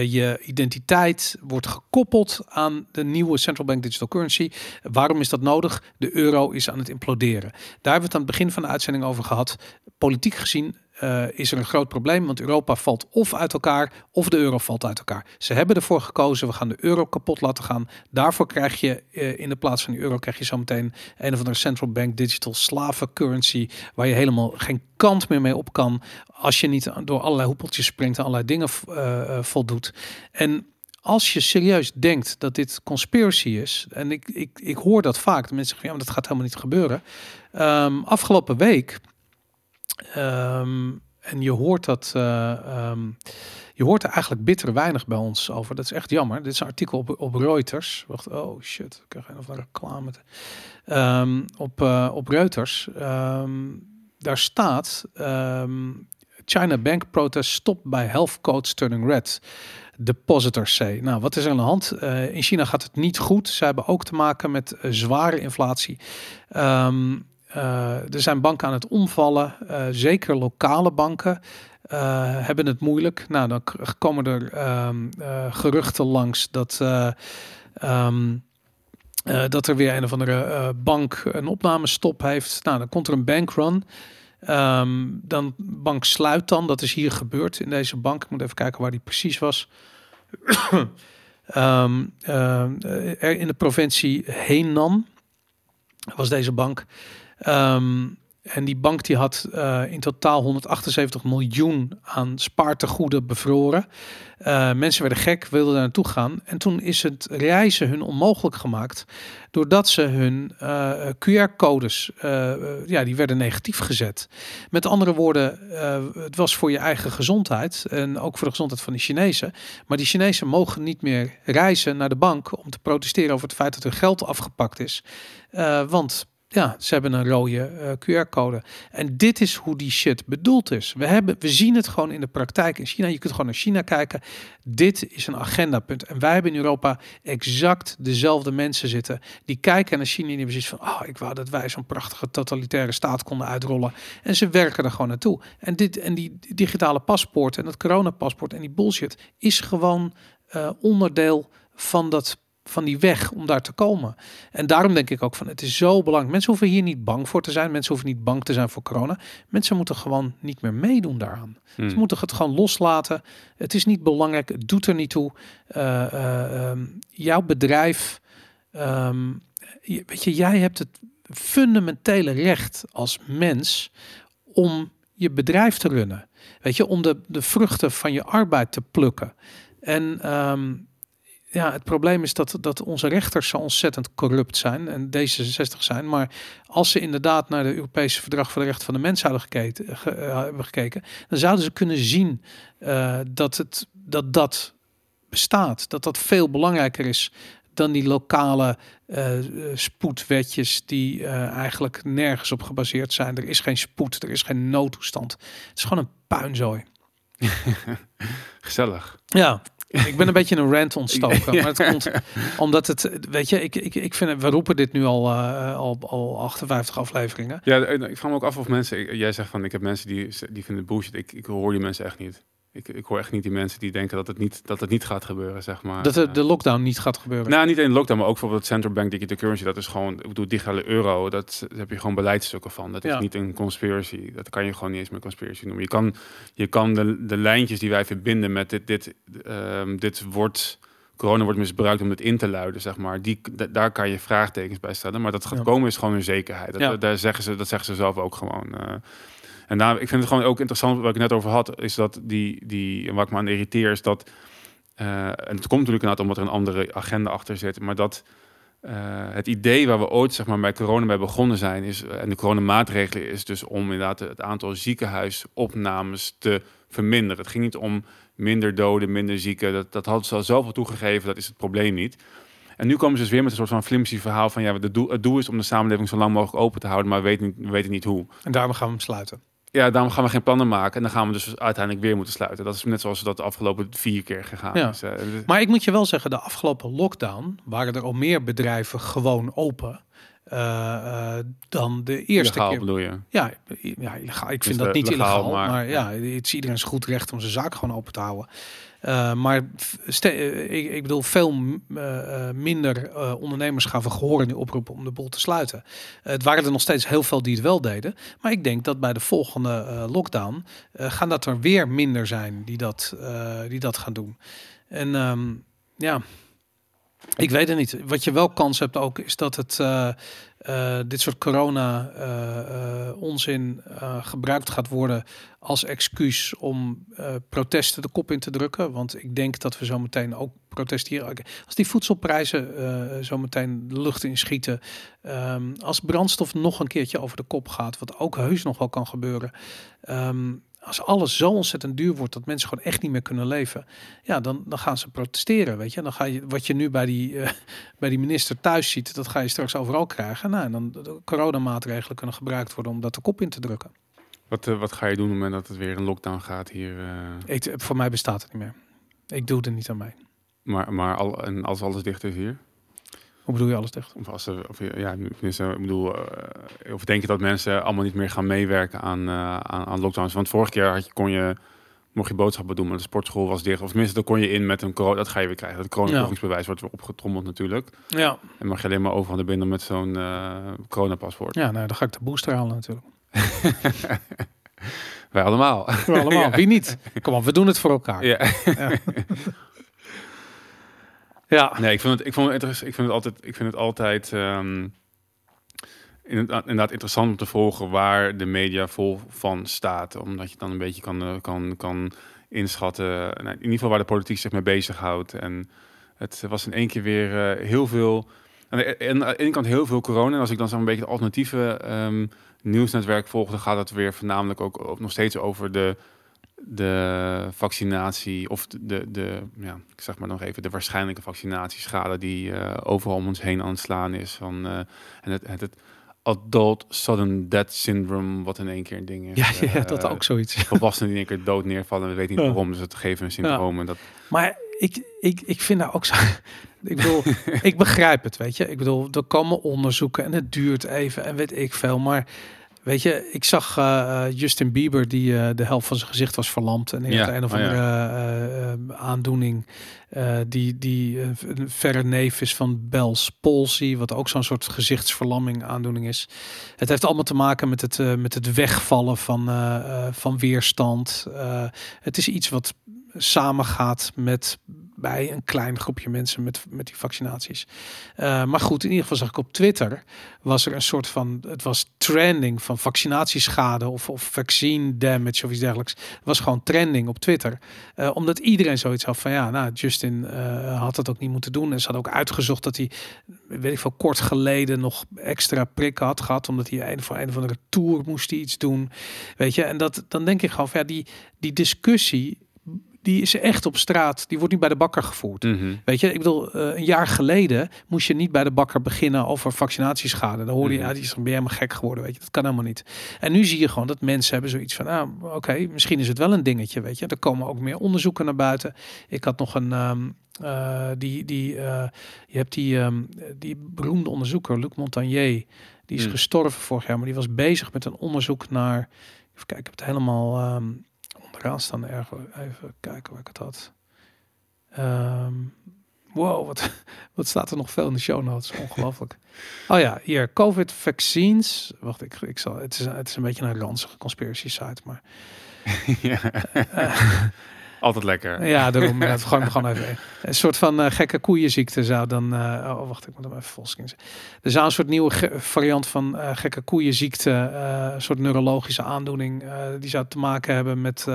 Je identiteit wordt gekoppeld aan de nieuwe central bank digital currency. Waarom is dat nodig? De euro is aan het imploderen. Daar hebben we het aan het begin van de uitzending over gehad. Politiek gezien eh, is er een groot probleem, want Europa valt of uit elkaar of de euro valt uit elkaar. Ze hebben ervoor gekozen, we gaan de euro kapot laten gaan. Daarvoor krijg je eh, in de plaats van de euro krijg je zometeen een of andere central bank digital slaven currency, waar je helemaal geen kant meer mee op kan als je niet door allerlei hoepeltjes springt en allerlei dingen eh, voldoet. En als je serieus denkt dat dit conspiracy is, en ik, ik, ik hoor dat vaak, de mensen zeggen, ja, maar dat gaat helemaal niet gebeuren. Ehm, afgelopen week Ehm, en je hoort dat. eh, ehm, je hoort er eigenlijk bitter weinig bij ons over. Dat is echt jammer. Dit is een artikel op, op Reuters. Wacht, oh shit, ik krijg een of andere reclame. Ehm, op, eh, op Reuters. Daar staat. China Bank protest stopt bij health codes turning red. Depositors say. Nou, wat is er aan de hand? Eh, in China gaat het niet goed. Ze hebben ook te maken met zware inflatie. Eh, er zijn banken aan het omvallen, eh, zeker lokale banken eh, hebben het moeilijk. Nou, dan komen er ehm, eh, geruchten langs dat, eh, ehm, eh, dat er weer een of andere eh, bank een opnamestop heeft. Nou, dan komt er een bankrun. Ehm, dan bank sluit dan, dat is hier gebeurd in deze bank. Ik moet even kijken waar die precies was. Eh, in de provincie Henan was deze bank. Ehm, en die bank die had uh, in totaal 178 miljoen aan spaartegoeden bevroren. Uh, mensen werden gek, wilden daar naartoe gaan. En toen is het reizen hun onmogelijk gemaakt. Doordat ze hun uh, QR-codes, ja, die werden negatief gezet. Met andere woorden, het was voor je eigen gezondheid. En ook voor de gezondheid van de Chinezen. Maar die Chinezen mogen niet meer reizen naar de bank om te protesteren over het feit dat hun geld afgepakt is. want ja, ze hebben een rode eh, QR-code. En dit is hoe die shit bedoeld is. We, hebben, we zien het gewoon in de praktijk in China. Je kunt gewoon naar China kijken. Dit is een agendapunt. En wij hebben in Europa exact dezelfde mensen zitten. Die kijken naar China en die zoiets van... Oh, ik wou dat wij zo'n prachtige totalitaire staat konden uitrollen. En ze werken er gewoon naartoe. En, dit, en die digitale paspoort en dat coronapaspoort en die bullshit... is gewoon uh, onderdeel van dat van die weg om daar te komen. En daarom denk ik ook van het is zo belangrijk. Mensen hoeven hier niet bang voor te zijn. Mensen hoeven niet bang te zijn voor corona. Mensen moeten gewoon niet meer meedoen daaraan. Ze hmm. moeten het gewoon loslaten. Het is niet belangrijk. Het doet er niet toe. Uh, uh, um, jouw bedrijf. Um, weet je, jij hebt het fundamentele recht als mens om je bedrijf te runnen. Weet je, om de, de vruchten van je arbeid te plukken. En um, ja, het probleem is dat, dat onze rechters zo ontzettend corrupt zijn en D66 zijn. Maar als ze inderdaad naar de Europese Verdrag voor de Rechten van de Mens hadden gekeken, uh, hebben gekeken, dan zouden ze kunnen zien uh, dat, het, dat dat bestaat. Dat dat veel belangrijker is dan die lokale uh, spoedwetjes die eigenlijk nergens op gebaseerd zijn. Er is geen spoed, er is geen noodtoestand. Het is gewoon een puinzooi. Gezellig. Ja, ik ben een beetje een rant ontstoken. Maar het komt omdat het, weet je, ik, ik, ik vind, we roepen dit nu al, uh, al, al 58 afleveringen. Ja, ik vraag me ook af of mensen, jij zegt van ik heb mensen die, die vinden bullshit. Ik, ik hoor die mensen echt niet. Ik, ik hoor echt niet die mensen die denken dat het niet, dat het niet gaat gebeuren, zeg maar. Dat de, de lockdown niet gaat gebeuren? Nou, niet de lockdown, maar ook bijvoorbeeld het Central Bank Digital Currency. Dat is gewoon, ik bedoel, digitale euro, dat, heb je gewoon beleidsstukken van. Dat is niet een conspiracy. Dat kan je gewoon niet eens meer conspiracy noemen. Je kan, je kan de, de lijntjes die wij verbinden met dit, dit, um, dit wordt corona wordt misbruikt om het in te luiden, zeg maar. Die, daar kan je vraagtekens bij stellen. Maar dat gaat komen is gewoon een zekerheid. Dat, ja. daar zeggen ze, dat zeggen ze zelf ook gewoon. Uh, en daar, ik vind het gewoon ook interessant, wat ik net over had, is dat die, die wat ik me aan irriteer, is dat, uh, en het komt natuurlijk inderdaad omdat er een andere agenda achter zit, maar dat uh, het idee waar we ooit zeg maar, bij corona bij begonnen zijn, is, en de coronamaatregelen, is dus om inderdaad het aantal ziekenhuisopnames te verminderen. Het ging niet om minder doden, minder zieken, dat, dat hadden ze al zelf al toegegeven, dat is het probleem niet. En nu komen ze dus weer met een soort van flimsy verhaal van ja, het doel, het doel is om de samenleving zo lang mogelijk open te houden, maar we weten niet, we weten niet hoe. En daarom gaan we hem sluiten. Ja, daarom gaan we geen plannen maken. En dan gaan we dus uiteindelijk weer moeten sluiten. Dat is net zoals dat de afgelopen vier keer gegaan ja. is. Maar ik moet je wel zeggen, de afgelopen lockdown waren er al meer bedrijven gewoon open. Uh, uh, dan de eerste keer. bedoel je? Ja, ja illegaal. ik vind dus dat niet legaal, illegaal. Maar, maar ja, het is iedereen's goed recht om zijn zaak gewoon open te houden. Uh, maar uh, ik, ik, bedoel, veel uh, minder ondernemers gaven gehoor in die oproep om de boel te sluiten. het waren er nog steeds heel veel die het wel deden. Maar ik denk dat bij de volgende lockdown gaan dat er weer minder zijn die dat, die dat gaan doen. En um, ja, ik weet het niet. Wat je wel kans hebt ook, is dat het dit soort corona uh, uh, onzin gebruikt gaat worden als excuus om protesten de kop in te drukken. Want ik denk dat we zo meteen ook protesteren. Als die voedselprijzen zo meteen de lucht in schieten. Um, als brandstof nog een keertje over de kop gaat, wat ook heus nog wel kan gebeuren. Um, als alles zo ontzettend duur wordt dat mensen gewoon echt niet meer kunnen leven, ja, dan, dan gaan ze protesteren, weet je. Dan ga je wat je nu bij die, uh, bij die minister thuis ziet, dat ga je straks overal krijgen. Nou, en dan de coronamaatregelen kunnen gebruikt worden om dat de kop in te drukken. Wat, uh, wat ga je doen op het moment dat het weer een lockdown gaat hier? Uh... Ik, voor mij bestaat het niet meer. Ik doe er niet aan mee. Maar, maar al, en als alles dicht is hier? Hoe bedoel je alles dicht? Of, als of ja, ik bedoel, uh, of denk je dat mensen allemaal niet meer gaan meewerken aan, uh, aan, aan, lockdowns? Want vorige keer had je, kon je, mocht je boodschappen doen, maar de sportschool was dicht. Of tenminste, dan kon je in met een corona, dat ga je weer krijgen. Het coronabewijs wordt weer opgetrommeld natuurlijk. Ja. En mag je alleen maar overal naar binnen met zo'n uh, coronapaspoort. Ja, nou, dan ga ik de booster halen natuurlijk. Wij allemaal. We allemaal. Wie niet? Kom op, we doen het voor elkaar. Ja. Ja. Ja. Nee, ik vind het, ik vond het, ik vind het altijd, ik vind het altijd ehm, inderdaad, interessant om te volgen waar de media vol van staat. Omdat je dan een beetje kan, eh, kan, kan inschatten, nou, in ieder geval waar de politiek zich mee bezighoudt. En het was in één keer weer eh, heel veel, aan de, aan ene kant heel veel corona. En als ik dan zo'n beetje de alternatieve ehm, nieuwsnetwerk volg, dan gaat het weer voornamelijk ook nog steeds over de de vaccinatie of de, de, de ja, ik zeg maar nog even de waarschijnlijke vaccinatieschade die eh, overal om ons heen aan het slaan is. Van, eh, en het, het, het adult sudden death syndrome, wat in één keer een ding is. Ja, ja, Eh, dat ook zoiets. Volwassenen die in één keer dood neervallen, we weten niet Ja. waarom, dus het geven een syndroom. En dat, Maar ik, ik, ik vind daar ook zo. Ik bedoel, ik begrijp het, weet je. Ik bedoel, er komen onderzoeken en het duurt even en weet ik veel. Maar weet je, ik zag eh, eh, Justin Bieber, die eh, de helft van zijn gezicht was verlamd. En die Ja, een of oh ja. andere aandoening. die die een verre neef is van Bell's palsy, wat ook zo'n soort gezichtsverlamming aandoening is. Het heeft allemaal te maken met het, met het wegvallen van, van weerstand. Het is iets wat samengaat met bij een klein groepje mensen met, met die vaccinaties. Eh, maar goed, in ieder geval zag ik op Twitter was er een soort van, het was trending van vaccinatieschade of, of vaccine damage of iets dergelijks. Het was gewoon trending op Twitter. Eh, omdat iedereen zoiets had van ja, nou, Justin eh, had het ook niet moeten doen. En ze hadden ook uitgezocht dat hij, weet ik veel, kort geleden nog extra prikken had gehad. Omdat hij een voor een of andere tour moest iets doen. Weet je, en dat, dan denk ik gewoon van ja, die, die discussie, die is echt op straat. Die wordt niet bij de bakker gevoerd. Mhm. Weet je, ik bedoel, eh, een jaar geleden moest je niet bij de bakker beginnen over vaccinatieschade. Dan hoorde je, Mhm. ja, die is ben je helemaal gek geworden, weet je. Dat kan helemaal niet. En nu zie je gewoon dat mensen hebben zoiets van, ah, oké, misschien is het wel een dingetje, weet je. Er komen ook meer onderzoeken naar buiten. Ik had nog een, ehm, eh, die, die, eh, je hebt die, ehm, die beroemde onderzoeker, Luc Montagnier, die is Mm. gestorven vorig jaar, maar die was bezig met een onderzoek naar, even kijken, ik heb het helemaal ehm, onderaan staan ergens, even kijken waar ik het had. Ehm, wow, wat, wat staat er nog veel in de show notes? Ongelooflijk. oh ja, hier, COVID vaccines. Wacht, ik, ik zal, het, is, het is een beetje een ranzige conspiracy site, maar ja. Altijd lekker. ja, daarom ja, het gewoon, gewoon even. Een soort van eh, gekke koeienziekte zou dan. eh, oh, wacht, ik moet hem even volsking zeggen. Er zou een soort nieuwe variant van eh, gekke koeienziekte, een soort neurologische aandoening, die zou te maken hebben met,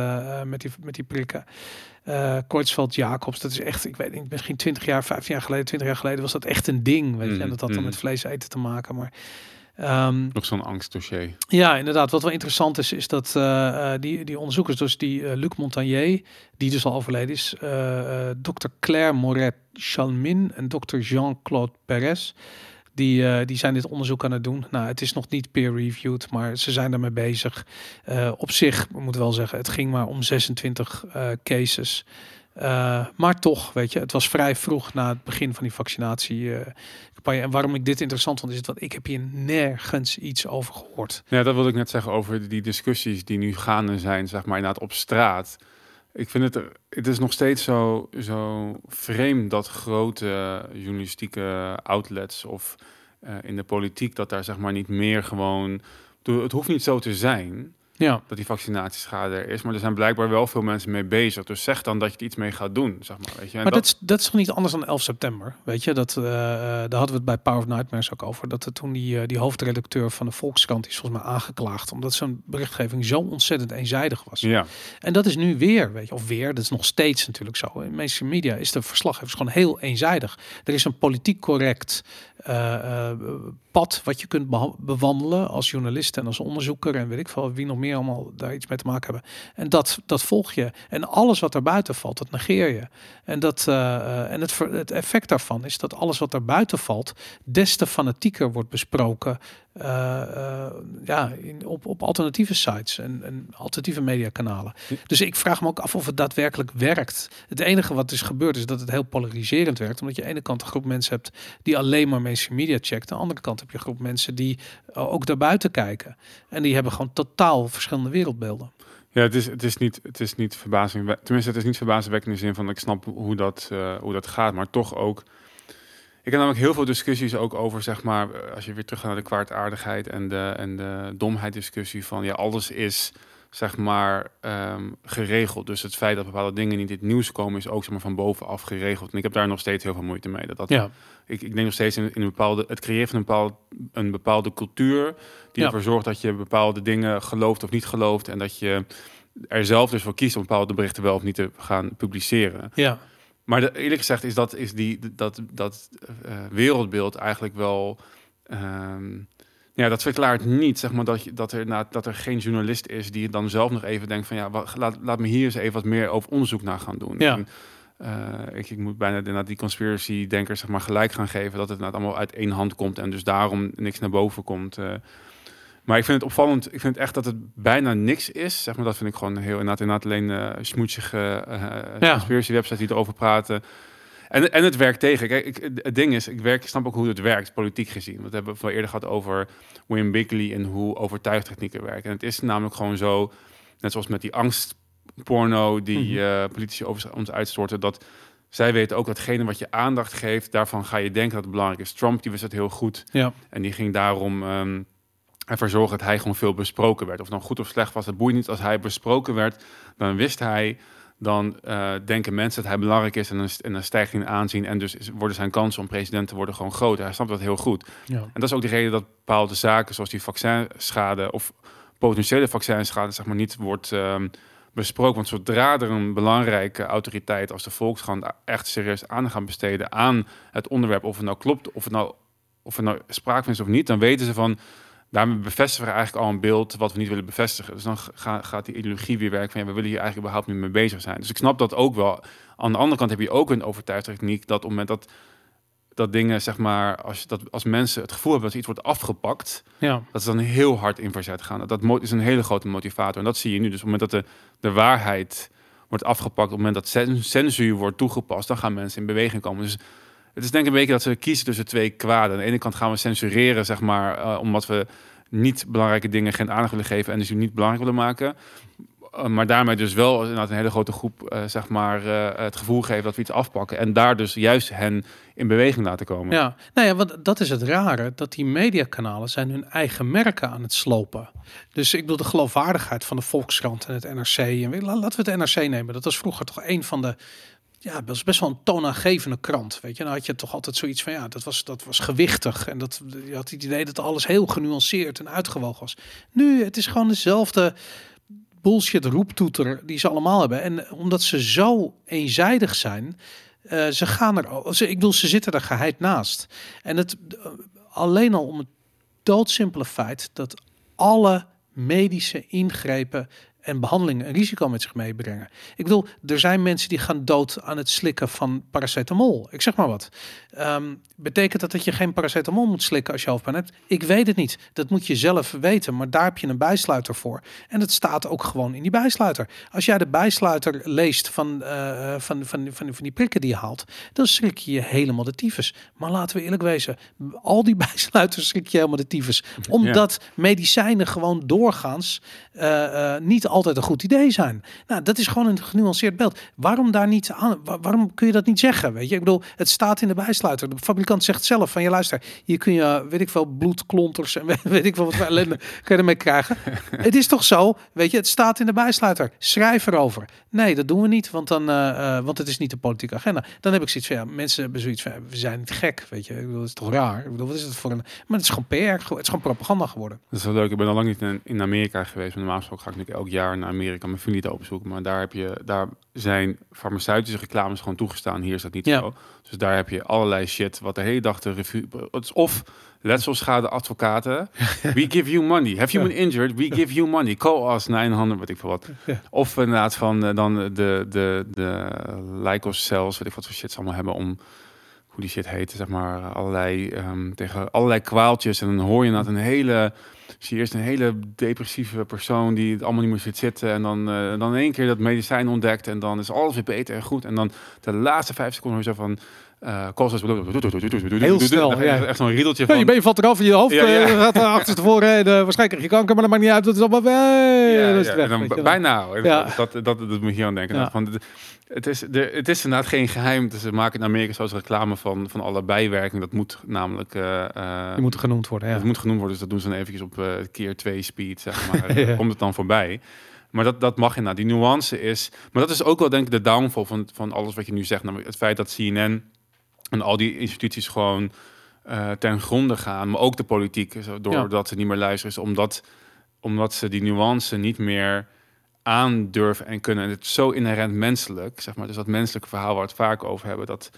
met, die, met die prikken. Eh Kreutzfeldt-Jacobs, dat is echt, ik weet niet, misschien 20 jaar, 15 jaar geleden, 20 jaar geleden was dat echt een ding, weet je. Mm, En dat had dan mm. met vlees eten te maken, maar. Ehm, Nog zo'n angstdossier. ja, inderdaad. Wat wel interessant is, is dat eh, eh, die, die onderzoekers, dus die eh, Luc Montagnier, die dus al overleden is, eh, dokter Claire Moret Chalmin en dokter Jean-Claude Perez, die, die zijn dit onderzoek aan het doen. Nou, het is nog niet peer-reviewed, maar ze zijn ermee bezig. Op zich, we moeten wel zeggen, het ging maar om 26 eh, cases. Eh, maar toch, weet je, het was vrij vroeg na het begin van die vaccinatiecampagne. en waarom ik dit interessant vond, is want ik heb hier nergens iets over gehoord. Ja, dat wilde ik net zeggen over die discussies die nu gaande zijn, zeg maar, inderdaad op straat. Ik vind het, het is nog steeds zo, zo vreemd dat grote journalistieke outlets of eh, in de politiek, dat daar zeg maar niet meer gewoon... Het hoeft niet zo te zijn Ja, dat die vaccinatieschade er is, maar er zijn blijkbaar wel veel mensen mee bezig. Dus zeg dan dat je er iets mee gaat doen, zeg maar. Weet je? En maar dat, is, dat is toch niet anders dan 11 september? Weet je, dat, eh, daar hadden we het bij Power of Nightmares ook over. Dat er toen die, eh, die hoofdredacteur van de Volkskrant die is volgens mij aangeklaagd. Omdat zijn berichtgeving zo ontzettend eenzijdig was. Ja, En dat is nu weer, weet je, of weer, dat is nog steeds natuurlijk zo. In mainstream media is de verslaggevers gewoon heel eenzijdig. Er is een politiek correct eh, pad wat je kunt bewandelen als journalist en als onderzoeker en weet ik veel wie nog meer allemaal daar iets mee te maken hebben. En dat, dat volg je. En alles wat buiten valt, dat negeer je. En, dat, eh, eh, en het, het effect daarvan is dat alles wat buiten valt, des te fanatieker wordt besproken. Eh, eh, ja, in, op, op alternatieve sites en, en alternatieve mediakanalen. Dus ik vraag me ook af of het daadwerkelijk werkt. Het enige wat is gebeurd is dat het heel polariserend werkt. Omdat je aan de ene kant een groep mensen hebt die alleen maar mainstream media checkt. Aan de andere kant heb je een groep mensen die eh, ook daarbuiten kijken. En die hebben gewoon totaal verschillende wereldbeelden. Ja, het is, het is niet, het is niet verbazingwekkend. Tenminste, het is niet verbazingwekkend in de zin van ik snap hoe dat, hoe dat gaat, maar toch ook. Ik heb namelijk heel veel discussies ook over, zeg maar, eh, als je weer terug gaat naar de kwaadaardigheid en de, en de domheid discussie van, ja, alles is, zeg maar, ehm, geregeld. Dus het feit dat bepaalde dingen niet in het nieuws komen, is ook, zeg maar, van bovenaf geregeld. En ik heb daar nog steeds heel veel moeite mee. Dat, dat Ja, ik, ik denk nog steeds in, in een bepaalde, het creëren van een bepaalde, een bepaalde cultuur, die Ja. ervoor zorgt dat je bepaalde dingen gelooft of niet gelooft. En dat je er zelf dus voor kiest om bepaalde berichten wel of niet te gaan publiceren. ja, Maar de, eerlijk gezegd is dat, is die, dat, dat eh, wereldbeeld eigenlijk wel. ehm, ja, dat verklaart niet zeg maar, dat, je, dat, er, na- dat er geen journalist is die dan zelf nog even denkt van ja, wa- laat, laat me hier eens even wat meer over onderzoek naar gaan doen. Ja. En, eh, ik, ik moet bijna die conspiracy denkers zeg maar, gelijk gaan geven dat het inderdaad allemaal uit één hand komt en dus daarom niks naar boven komt. eh. Maar ik vind het opvallend, ik vind echt dat het bijna niks is. Zeg maar, dat vind ik gewoon heel inderdaad, inderdaad alleen eh smoetsige eh Ja. websites die erover praten. En, en het werkt tegen. Kijk, ik, het ding is, ik, werk, ik snap ook hoe het werkt, politiek gezien. Want we hebben we eerder gehad over William Bigley en hoe overtuigtechnieken werken. En het is namelijk gewoon zo, net zoals met die angstporno die Mhm. politici over ons uitstorten, dat zij weten ook datgene wat je aandacht geeft, daarvan ga je denken dat het belangrijk is. Trump, die wist het heel goed. ja, En die ging daarom ehm ervoor zorgen dat hij gewoon veel besproken werd. Of het nou goed of slecht was, het boeit niet. Als hij besproken werd, dan wist hij... dan eh, denken mensen dat hij belangrijk is... en dan, en dan stijgt hij in aanzien... en dus worden zijn kansen om president te worden gewoon groter. Hij snapt dat heel goed. ja. En dat is ook de reden dat bepaalde zaken... zoals die vaccinschade of potentiële vaccinschade... zeg maar niet wordt ehm, besproken. Want zodra er een belangrijke autoriteit als de Volkskrant... echt serieus aandacht gaan besteden aan het onderwerp... of het nou klopt, of het nou, of er nou is of niet... dan weten ze van... Daarmee bevestigen we eigenlijk al een beeld wat we niet willen bevestigen. Dus dan ga- gaat die ideologie weer werken van ja, we willen hier eigenlijk überhaupt niet mee bezig zijn. Dus ik snap dat ook wel. Aan de andere kant heb je ook een overtuigingstechniek dat op het moment dat, dat dingen, zeg maar, als, dat, als mensen het gevoel hebben dat iets wordt afgepakt, ja. dat ze dan heel hard in verzet gaan. Dat mo- is een hele grote motivator. En dat zie je nu. Dus op het moment dat de, de waarheid wordt afgepakt, op het moment dat cen- censuur wordt toegepast, dan gaan mensen in beweging komen. Dus het is denk ik een beetje dat ze kiezen tussen twee kwaden. Aan de ene kant gaan we censureren, zeg maar, eh, omdat we niet belangrijke dingen geen aandacht willen geven en dus niet belangrijk willen maken. Eh, maar daarmee dus wel inderdaad een hele grote groep, eh, zeg maar, het gevoel geven dat we iets afpakken. En daar dus juist hen in beweging laten komen. Ja, nou ja, want dat is het rare, dat die mediakanalen zijn hun eigen merken aan het slopen. Dus ik bedoel, de geloofwaardigheid van de Volkskrant en het NRC. En laten we het NRC nemen. Dat was vroeger toch een van de, ja, dat was best wel een toonaangevende krant. Weet je, dan had je toch altijd zoiets van, ja, dat was, dat was gewichtig. En dat, je had het idee dat alles heel genuanceerd en uitgewogen was. Nu, het is gewoon dezelfde bullshit roeptoeter die ze allemaal hebben. En omdat ze zo eenzijdig zijn, eh, ze gaan er, ze, ik bedoel, ze zitten er geheid naast. En het eh, alleen al om het doodsimpele feit dat alle medische ingrepen en behandelingen een risico met zich meebrengen. Ik bedoel, er zijn mensen die gaan dood aan het slikken van paracetamol. Ik zeg maar wat. Ehm, betekent dat dat je geen paracetamol moet slikken als je hoofdpijn hebt? Ik weet het niet. Dat moet je zelf weten. Maar daar heb je een bijsluiter voor. En het staat ook gewoon in die bijsluiter. Als jij de bijsluiter leest van, eh, van, van, van, van die prikken die je haalt, dan schrik je je helemaal de tyfus. Maar laten we eerlijk wezen, al die bijsluiters schrik je helemaal de tyfus. Omdat medicijnen gewoon doorgaans eh, eh, niet altijd een goed idee zijn. Nou, dat is gewoon een genuanceerd beeld. Waarom daar niet aan? wa- waarom kun je dat niet zeggen? Weet je, ik bedoel, het staat in de bijsluiter. De fabrikant zegt zelf van je luister, hier kun je, weet ik veel, bloedklonters en weet ik veel wat voor ellende kun je ermee krijgen. het is toch zo, weet je, het staat in de bijsluiter. Schrijf erover. Nee, dat doen we niet, want dan, eh, want het is niet de politieke agenda. Dan heb ik zoiets van ja, mensen hebben zoiets van we zijn niet gek, weet je. Ik bedoel, dat is toch raar. Ik bedoel, wat is het voor een? Maar het is gewoon PR, het is gewoon propaganda geworden. Dat is wel leuk. Ik ben al lang niet in, in Amerika geweest. Maar normaal gesproken ga ik natuurlijk elk jaar naar Amerika mijn familie te opzoeken. Maar daar, heb je, daar zijn farmaceutische reclames gewoon toegestaan. Hier is dat niet Ja. zo. Dus daar heb je allerlei shit wat de hele dag de revue... Het is of letselschade advocaten. We give you money. Have you been injured? We give you money. Call us 900, weet ik veel wat. Of inderdaad van eh, dan de, de, de cells, weet ik wat voor shit ze allemaal hebben om hoe die shit heet, zeg maar, allerlei, ehm, tegen allerlei kwaaltjes. En dan hoor je inderdaad een hele, zie je eerst een hele depressieve persoon die het allemaal niet meer zit zitten. En dan, eh, dan in één keer dat medicijn ontdekt en dan is alles weer beter en goed. En dan de laatste vijf seconden zo van, eh. Heel snel, ja. Echt zo'n riedeltje Ja, van... je been valt eraf in je hoofd, Ja, ja. eh, gaat er achterstevoren en eh, waarschijnlijk krijg je kanker, maar dat maakt niet uit. Dat is allemaal Ja, dat is ja, weg, en dan weet je wel. bijna. Dat, dat, dat, dat moet je aan denken. Van, het- het, is, de, het is inderdaad geen geheim. Ze maken in Amerika zoals reclame van, van alle bijwerkingen. Dat moet namelijk... eh, eh, Die moeten genoemd worden, ja. Het moet genoemd worden, dus dat doen ze dan eventjes op keer 2 speed, zeg maar. Komt het dan voorbij. Maar dat, dat mag inderdaad. Die nuance is... Maar dat is ook wel denk ik de downfall van, van alles wat je nu zegt. Namelijk het feit dat CNN en al die instituties gewoon eh, ten gronde gaan. Maar ook de politiek, doordat ze niet meer luisteren. Is omdat, omdat ze die nuance niet meer aandurven en kunnen. En het is zo inherent menselijk, zeg maar. Dus dat menselijke verhaal waar we het vaak over hebben, dat...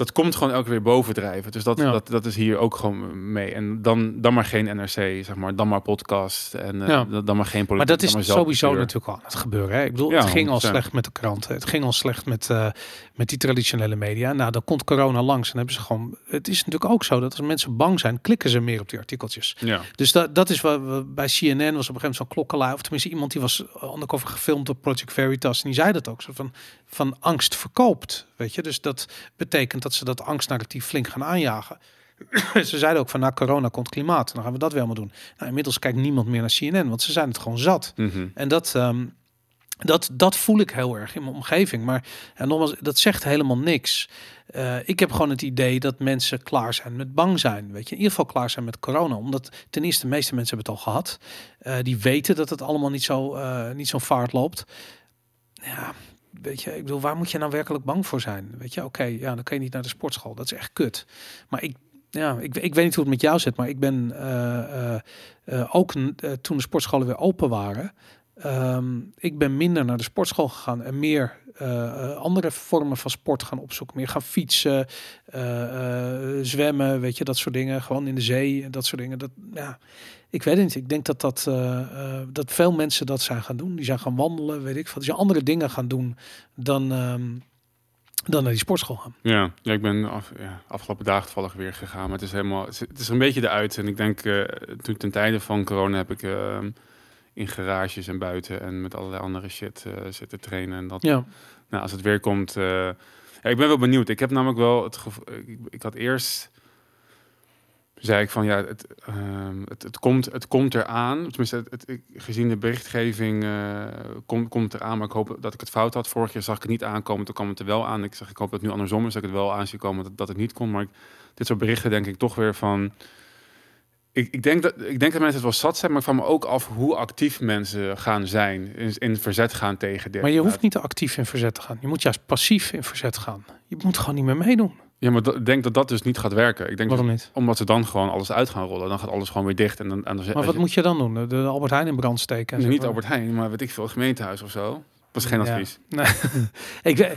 Dat komt gewoon elke keer weer bovendrijven. Dus dat, Ja. dat, dat is hier ook gewoon mee. En dan, dan maar geen NRC, zeg maar. Dan maar podcast. En eh, Ja. dan- dan maar geen politiek. Maar dat is maar sowieso natuurlijk al aan het gebeuren. Hè? Ik bedoel, Ja, het ging al 100%. slecht met de kranten. Het ging al slecht met, eh, met die traditionele media. Nou, dan komt corona langs en hebben ze gewoon... Het is natuurlijk ook zo dat als mensen bang zijn, klikken ze meer op die artikeltjes. Ja. Dus dat, dat is wat we bij CNN was op een gegeven moment zo'n klokkenluider. Of tenminste iemand die was undercover gefilmd op Project Veritas. En die zei dat ook. Zo van, van angst verkoopt. Weet je, dus dat betekent dat ze dat angstnarratief flink gaan aanjagen. ze zeiden ook van na corona komt klimaat. Dan gaan we dat wel maar doen. Nou, inmiddels kijkt niemand meer naar CNN, want ze zijn het gewoon zat. Mhm. En dat, ehm, dat, dat voel ik heel erg in mijn omgeving. Maar en nogmaals, dat zegt helemaal niks. Eh, ik heb gewoon het idee dat mensen klaar zijn met bang zijn. Weet je, in ieder geval klaar zijn met corona. Omdat ten eerste de meeste mensen hebben het al gehad. Eh, die weten dat het allemaal niet zo, eh, niet zo vaart loopt. Ja, weet je, ik bedoel, waar moet je nou werkelijk bang voor zijn? Weet je, oké, ja, dan kan je niet naar de sportschool. Dat is echt kut. Maar ik, ja, ik, ik weet niet hoe het met jou zit, maar ik ben eh, eh, eh, ook toen de sportscholen weer open waren. ehm, ik ben minder naar de sportschool gegaan en meer andere vormen van sport gaan opzoeken. Meer gaan fietsen, zwemmen, weet je, dat soort dingen. Gewoon in de zee dat soort dingen. Dat, ja, ik weet het niet. Ik denk dat, dat, eh, eh, dat veel mensen dat zijn gaan doen. Die zijn gaan wandelen, weet ik veel. Die zijn andere dingen gaan doen dan, ehm, dan naar die sportschool gaan. Ja, ja, ik ben af, ja, afgelopen dagen toevallig weer gegaan. Maar het is helemaal, het is- een beetje eruit. En ik denk, eh, toen ten tijde van corona heb ik eh, in garages en buiten en met allerlei andere shit zitten trainen. En dat, Ja, nou, als het weer komt, ja, ik ben wel benieuwd. Ik heb namelijk wel het gevoel, ik, ik had eerst, zei ik van ja, het, ehm, het, het, komt, het komt eraan. Tenminste, het, het, gezien de berichtgeving eh, komt, komt eraan. Maar ik hoop dat ik het fout had. Vorig jaar zag ik het niet aankomen, toen kwam het er wel aan. Ik zeg, ik hoop dat het nu andersom is, dat ik het wel aan zie komen dat, dat het niet komt. Maar ik, dit soort berichten denk ik toch weer van... Ik, ik, denk dat, ik denk dat mensen het wel zat zijn, maar ik vraag me ook af hoe actief mensen gaan zijn. In, in verzet gaan tegen dit. maar je hoeft niet te actief in verzet te gaan. Je moet juist passief in verzet gaan. Je moet gewoon niet meer meedoen. Ja, maar ik denk dat dat dus niet gaat werken. Ik denk Waarom dat- niet? omdat ze dan gewoon alles uit gaan rollen. Dan gaat alles gewoon weer dicht. En dan, en dan Maar wat moet je dan doen? De- De Albert Heijn in brand steken? Nee, niet Albert Heijn, maar weet ik veel, het gemeentehuis of zo. Dat is geen advies. Nee. ik,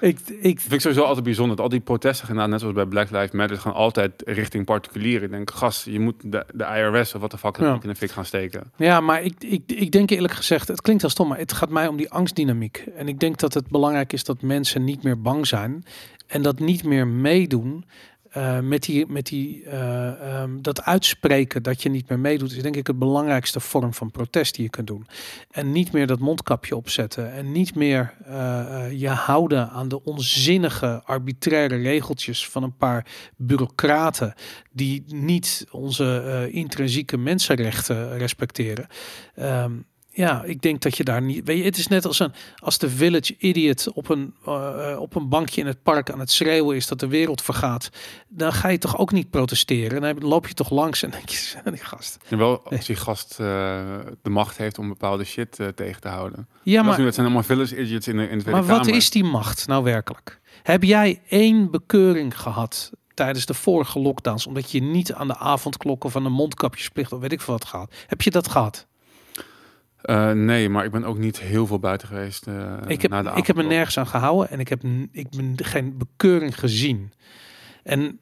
ik, ik, vind ik sowieso altijd bijzonder. Dat al die protesten gaan, net zoals bij Black Lives Matter, gaan altijd richting particulieren. Ik denk, gast, je moet de, de IRS of wat de fuck Ja. ook in de fik gaan steken. Ja, maar ik, ik, ik denk eerlijk gezegd, het klinkt al stom, maar het gaat mij om die angstdynamiek. En ik denk dat het belangrijk is dat mensen niet meer bang zijn en dat niet meer meedoen eh, met die, met die eh, ehm, dat uitspreken dat je niet meer meedoet, is denk ik het belangrijkste vorm van protest die je kunt doen. En niet meer dat mondkapje opzetten en niet meer eh, je houden aan de onzinnige, arbitraire regeltjes van een paar bureaucraten die niet onze intrinsieke mensenrechten respecteren. Ehm, ja, ik denk dat je daar niet. Weet je, het is net als een als de village idiot op een eh, op een bankje in het park aan het schreeuwen is dat de wereld vergaat. Dan ga je toch ook niet protesteren. Dan loop je toch langs en denk je, die gast. En wel als die gast eh, de macht heeft om bepaalde shit eh, tegen te houden. Ja, Dat, is nu, maar, dat zijn allemaal village idiots in de, in de maar wat Kamer. is die macht nou werkelijk? Heb jij één bekeuring gehad tijdens de vorige lockdowns omdat je niet aan de avondklok of aan de mondkapjesplicht of weet ik veel wat gaat? Heb je dat gehad? Eh, nee, maar ik ben ook niet heel veel buiten geweest. eh, ik heb, na de ik heb me nergens aan gehouden en ik heb ik ben geen bekeuring gezien. En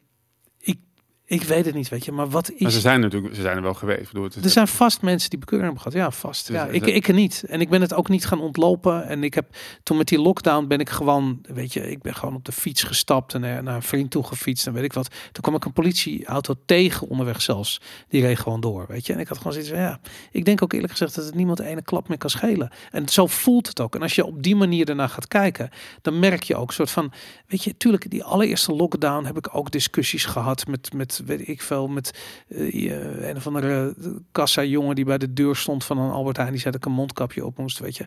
ik, weet het niet, weet je. Maar wat is... Maar ze zijn natuurlijk, ze zijn er wel geweest. Ik bedoel, het Er zijn vast mensen die bekeuring hebben gehad. Ja, vast. Dus, Ja, ik, ik niet. En ik ben het ook niet gaan ontlopen. En ik heb toen met die lockdown ben ik gewoon, weet je, ik ben gewoon op de fiets gestapt en naar een vriend toe gefietst en weet ik wat. Toen kwam ik een politieauto tegen onderweg zelfs. Die reed gewoon door, weet je. En ik had gewoon zoiets van, ja, ik denk ook eerlijk gezegd dat het niemand de ene klap meer kan schelen. En zo voelt het ook. En als je op die manier ernaar gaat kijken, dan merk je ook een soort van, weet je, tuurlijk, die allereerste lockdown heb ik ook discussies gehad met, met weet ik veel, met eh, een of andere kassa jongen die bij de deur stond van een Albert Heijn, die zei dat ik een mondkapje op moest, weet je.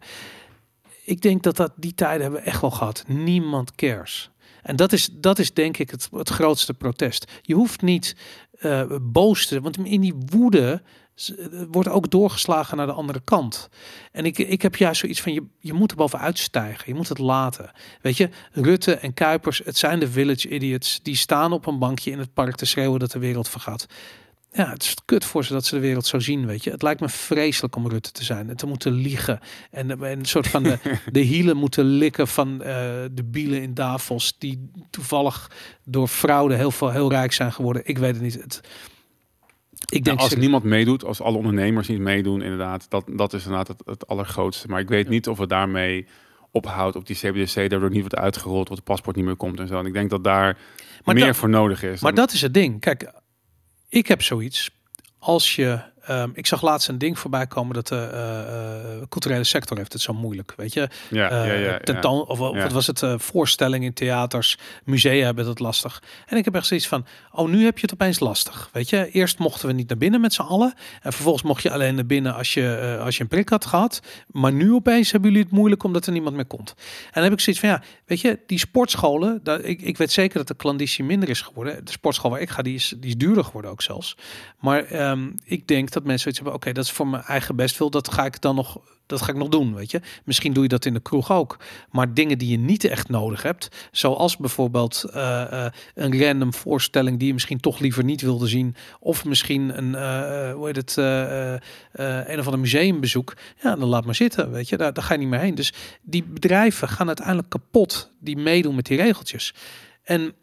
Ik denk dat, dat die tijden hebben we echt wel gehad. Niemand cares. En dat is, dat is denk ik het, het grootste protest. Je hoeft niet eh, boos te want in die woede wordt ook doorgeslagen naar de andere kant. En ik, ik heb juist zoiets van, je, je moet er bovenuit stijgen. Je moet het laten. Weet je, Rutte en Kuipers, het zijn de village idiots. Die staan op een bankje in het park te schreeuwen dat de wereld vergaat. Ja, het is kut voor ze dat ze de wereld zo zien, weet je. Het lijkt me vreselijk om Rutte te zijn en te moeten liegen. En, en een soort van de, de hielen moeten likken van eh, de bielen in Davos... die toevallig door fraude heel, veel, heel rijk zijn geworden. Ik weet het niet. Het, ik denk als niemand meedoet, als alle ondernemers niet meedoen, inderdaad, dat, dat is inderdaad het, het allergrootste. Maar ik weet niet of het daarmee ophoudt op die CBDC, daardoor niet wordt uitgerold, of het paspoort niet meer komt en zo. En ik denk dat daar Maar meer dat- voor nodig is. Maar dan- dat is het ding. Kijk, ik heb zoiets. Als je, ehm, ik zag laatst een ding voorbij komen dat de eh, eh, culturele sector heeft het zo moeilijk, weet je. ja, ja, Eh, ja, ja. tentoon, Of, of Ja. wat was het? voorstellingen in theaters, musea hebben het lastig. En ik heb echt zoiets van, oh, nu heb je het opeens lastig. Weet je, eerst mochten we niet naar binnen met z'n allen. En vervolgens mocht je alleen naar binnen als je, als je een prik had gehad. Maar nu opeens hebben jullie het moeilijk omdat er niemand meer komt. En dan heb ik zoiets van, ja, weet je, die sportscholen, daar, ik, ik weet zeker dat de klanditie minder is geworden. De sportschool waar ik ga, die is, die is duurder geworden ook zelfs. Maar ehm, ik denk dat mensen zoiets hebben, oké, dat is voor mijn eigen bestwil. Dat ga ik dan nog, dat ga ik nog doen, weet je. Misschien doe je dat in de kroeg ook. Maar dingen die je niet echt nodig hebt, zoals bijvoorbeeld eh, eh, een random voorstelling die je misschien toch liever niet wilde zien, of misschien een, eh, hoe heet het, een of ander museumbezoek, ja, dan laat maar zitten, weet je. Daar, daar ga je niet meer heen. Dus die bedrijven gaan uiteindelijk kapot die meedoen met die regeltjes. En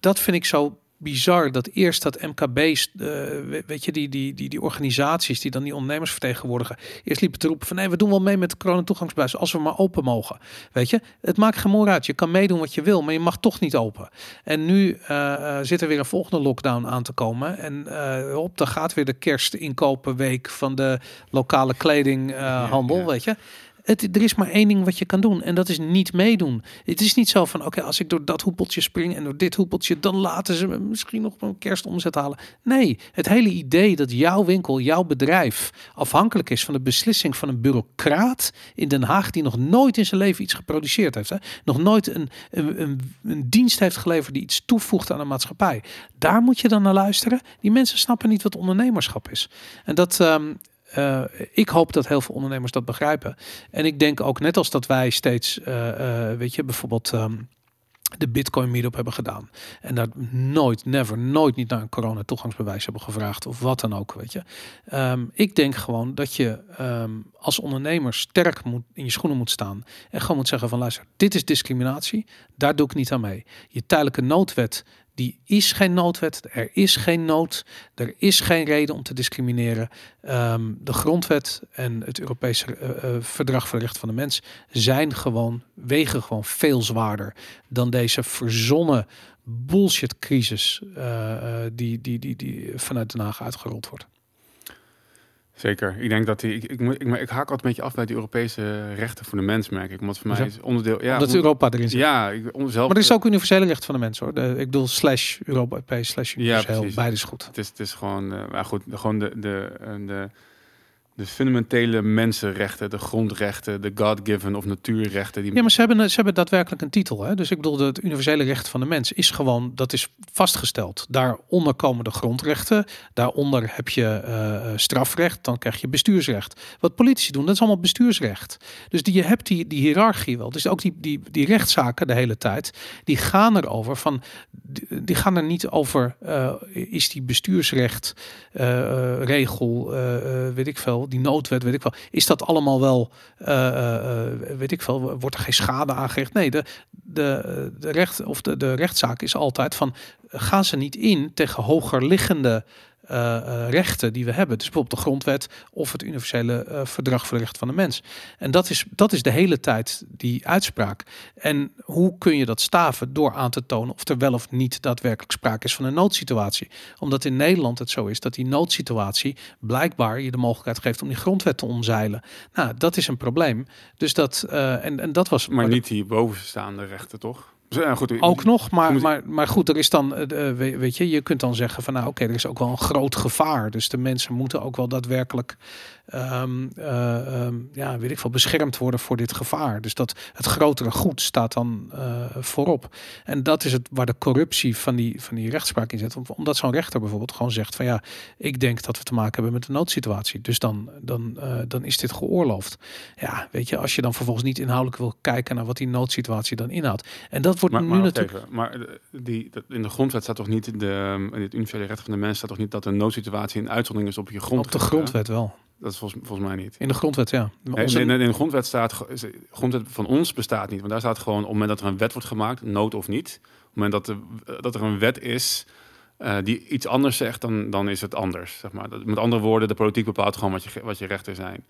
dat vind ik zo bizar dat eerst dat MKB, eh, we- weet je, die, die, die, die organisaties die dan die ondernemers vertegenwoordigen, eerst liepen te roepen van nee, we doen wel mee met de coronatoegangsbewijs als we maar open mogen. Weet je, het maakt geen moer uit. Je kan meedoen wat je wil, maar je mag toch niet open. En nu eh, zit er weer een volgende lockdown aan te komen. En op, dan gaat weer de kerstinkopenweek van de lokale kledinghandel, ja. weet je. Het, er is maar één ding wat je kan doen en dat is niet meedoen. Het is niet zo van, oké, als ik door dat hoepeltje spring en door dit hoepeltje, dan laten ze me misschien nog een kerstomzet halen. Nee, het hele idee dat jouw winkel, jouw bedrijf afhankelijk is van de beslissing van een bureaucraat in Den Haag die nog nooit in zijn leven iets geproduceerd heeft. Hè? Nog nooit een, een, een, dienst heeft geleverd die iets toevoegt aan de maatschappij. Daar moet je dan naar luisteren. Die mensen snappen niet wat ondernemerschap is. En dat... ehm, eh, ik hoop dat heel veel ondernemers dat begrijpen. En ik denk ook net als dat wij steeds, eh, eh, weet je, bijvoorbeeld ehm, de Bitcoin meetup hebben gedaan. En daar nooit, never, nooit niet naar een corona toegangsbewijs hebben gevraagd of wat dan ook, weet je. Ehm, ik denk gewoon dat je ehm, als ondernemer sterk moet, in je schoenen moet staan. En gewoon moet zeggen van luister, dit is discriminatie. Daar doe ik niet aan mee. Je tijdelijke noodwet, die is geen noodwet. Er is geen nood. Er is geen reden om te discrimineren. Ehm, de grondwet en het Europese eh, eh, verdrag voor de rechten van de mens zijn gewoon, wegen gewoon veel zwaarder dan deze verzonnen bullshit crisis eh, die, die, die, die vanuit Den Haag uitgerold wordt. Zeker. Ik denk dat die. Ik, ik, ik, ik haak altijd een beetje af bij die Europese rechten voor de mens, merk ik. Want voor mij is onderdeel. Ja, hoe- Europa erin zit. Ja, ik zelf. Maar er is ook universele rechten van de mens hoor. De, ik bedoel slash Europa slash universeel. precies. Beide is goed. Het is, het is gewoon, eh, maar goed, de- gewoon de, de, eh, de, de fundamentele mensenrechten, de grondrechten, de God-given of natuurrechten. Die, Ja, maar ze hebben, ze hebben daadwerkelijk een titel. Hè? Dus ik bedoel, het universele recht van de mens is gewoon, dat is vastgesteld. Daaronder komen de grondrechten. Daaronder heb je eh, eh, strafrecht. Dan krijg je bestuursrecht. Wat politici doen, dat is allemaal bestuursrecht. Dus die, je hebt die, die hiërarchie wel. Dus ook die, die, die rechtszaken de hele tijd, die gaan erover van, die, gaan er niet over, eh, is die bestuursrecht, regel, weet ik veel, die noodwet, weet ik wel. Is dat allemaal wel, eh, eh, eh, weet ik veel, wordt er geen schade aangericht? Nee, de, de, de, recht, of de, de rechtszaak is altijd van gaan ze niet in tegen hoger liggende rechten die we hebben. Dus bijvoorbeeld de grondwet of het universele uh, verdrag voor de rechten van de mens. En dat is, dat is de hele tijd die uitspraak. En hoe kun je dat staven? Door aan te tonen of er wel of niet daadwerkelijk sprake is van een noodsituatie. Omdat in Nederland het zo is dat die noodsituatie blijkbaar je de mogelijkheid geeft om die grondwet te omzeilen. Nou, dat is een probleem. Dus dat, en, en dat was. Maar niet die bovenstaande rechten, toch? Ja, goed, ook nog, maar, maar, maar goed, er is dan, uh, weet je, je kunt dan zeggen van nou oké, er is ook wel een groot gevaar. Dus de mensen moeten ook wel daadwerkelijk um, uh, um, ja, weet ik veel, beschermd worden voor dit gevaar. Dus dat het grotere goed staat dan uh, voorop. En dat is het waar de corruptie van die, van die rechtspraak in zit. Omdat zo'n rechter bijvoorbeeld gewoon zegt van ja, ik denk dat we te maken hebben met een noodsituatie. Dus dan, dan, dan is dit geoorloofd. Ja, weet je, als je dan vervolgens niet inhoudelijk wil kijken naar wat die noodsituatie dan inhoudt. En dat wordt maar, nu maar natuurlijk. Even, maar die, in de grondwet staat toch niet, de, in het universele recht van de mens staat toch niet dat een noodsituatie een uitzondering is op je grond. Op de grondwet wel. Dat is volgens, volgens mij niet. In de grondwet, ja. Nee, in, in, de grondwet staat, de grondwet van ons bestaat niet. Want daar staat gewoon op het moment dat er een wet wordt gemaakt, nood of niet. Op het moment dat, de, dat er een wet is uh, die iets anders zegt, dan, dan is het anders. Zeg maar. Met andere woorden, de politiek bepaalt gewoon wat je, wat je rechten zijn.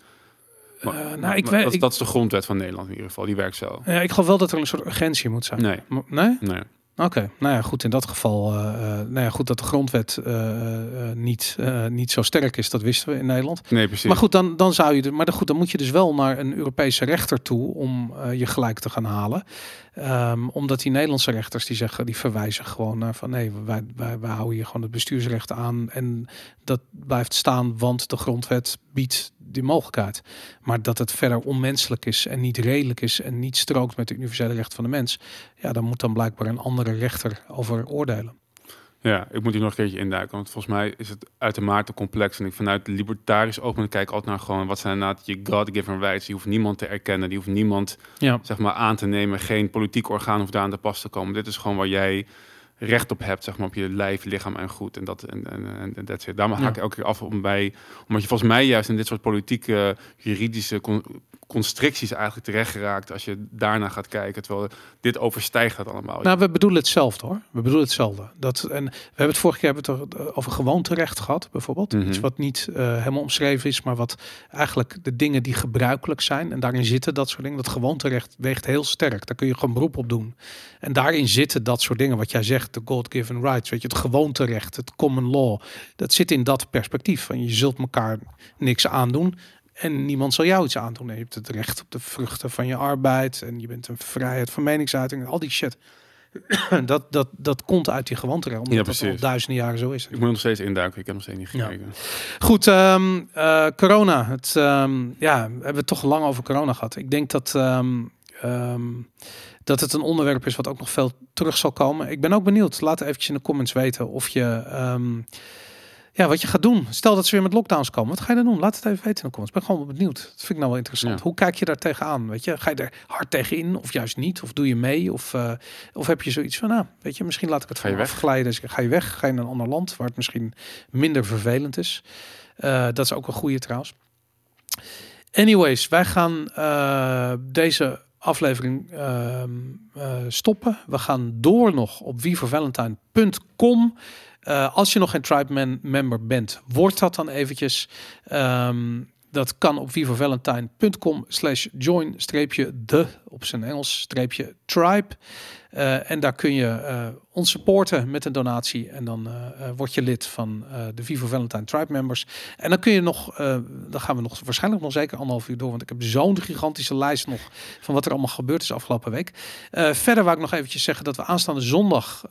Maar, uh, nou, ik weet, dat, ik, dat is de grondwet van Nederland in ieder geval. Die werkt zo. Ja, ik geloof wel dat er een soort urgentie moet zijn. Nee. nee? Nee. Oké, nou ja, goed. In dat geval, uh, nou ja, goed dat de grondwet uh, niet, niet zo sterk is, dat wisten we in Nederland. Nee, precies. Maar goed, dan, dan zou je, maar dan, goed, dan moet je dus wel naar een Europese rechter toe om je gelijk te gaan halen. Um, omdat die Nederlandse rechters die zeggen, die verwijzen gewoon naar van nee, wij, wij, wij houden hier gewoon het bestuursrecht aan en dat blijft staan, want de grondwet biedt die mogelijkheid. Maar dat het verder onmenselijk is en niet redelijk is en niet strookt met de universele recht van de mens, ja, dan moet dan blijkbaar een andere rechter over oordelen. Ja, ik moet hier nog een keertje induiken, want volgens mij is het uitermate complex. En ik vanuit libertarisch oogpunt kijk altijd naar gewoon wat zijn inderdaad je God-given rights. Je hoeft niemand te erkennen, die hoeft niemand ja. zeg maar aan te nemen. Geen politiek orgaan hoeft daar aan de pas te komen. Dit is gewoon waar jij recht op hebt, zeg maar, op je lijf, lichaam en goed. En dat en, en, en dat. Daarom haak ik elke keer af om bij, omdat je volgens mij juist in dit soort politieke, juridische constricties eigenlijk terecht geraakt als je daarna gaat kijken. Terwijl dit overstijgt dat allemaal. Nou, we bedoelen hetzelfde hoor. We bedoelen hetzelfde. Dat, en we hebben het vorige keer hebben het er over gewoonterecht gehad, bijvoorbeeld. Mm -hmm. Iets wat niet uh, helemaal omschreven is, maar wat eigenlijk de dingen die gebruikelijk zijn. En daarin zitten dat soort dingen. Dat gewoonterecht weegt heel sterk. Daar kun je gewoon beroep op doen. En daarin zitten dat soort dingen wat jij zegt, de God-given rights. Weet je, het gewoonterecht, het common law. Dat zit in dat perspectief. Van je zult elkaar niks aandoen. En niemand zal jou iets aandoen. Je hebt het recht op de vruchten van je arbeid. En je bent een vrijheid van meningsuiting. Al die shit. dat, dat, dat komt uit die gewoonte. Omdat ja, dat al duizenden jaren zo is. Ik moet nog steeds induiken. Ik heb nog steeds niet gekeken. Ja. Goed, um, uh, corona. Het, um, ja, we hebben het toch lang over corona gehad. Ik denk dat... Um, dat het een onderwerp is wat ook nog veel terug zal komen. Ik ben ook benieuwd. Laat eventjes in de comments weten of je ja, wat je gaat doen. Stel dat ze weer met lockdowns komen. Wat ga je dan doen? Laat het even weten in de comments. Ik ben gewoon benieuwd. Dat vind ik nou wel interessant. Ja. Hoe kijk je daar tegenaan? Weet je, ga je er hard tegen in of juist niet? Of doe je mee? Of, uh, of heb je zoiets van, nou, weet je, misschien laat ik het ga je weg? afglijden. Dus ga je weg? Ga je naar een ander land waar het misschien minder vervelend is? Uh, dat is ook een goede trouwens. Anyways, wij gaan uh, deze aflevering uh, stoppen. We gaan door nog op wievervalentine.com. Uh, als je nog geen Tribe member bent, wordt dat dan eventjes. Um, dat kan op vivavalentine.com slash join streepje de op zijn Engels streepje tribe. Uh, en daar kun je uh, ons supporten met een donatie. En dan uh, word je lid van de Vivo Valentine Tribe members. En dan kun je nog, dan gaan we nog waarschijnlijk nog zeker anderhalf uur door. Want ik heb zo'n gigantische lijst nog van wat er allemaal gebeurd is afgelopen week. verder wou ik nog eventjes zeggen dat we aanstaande zondag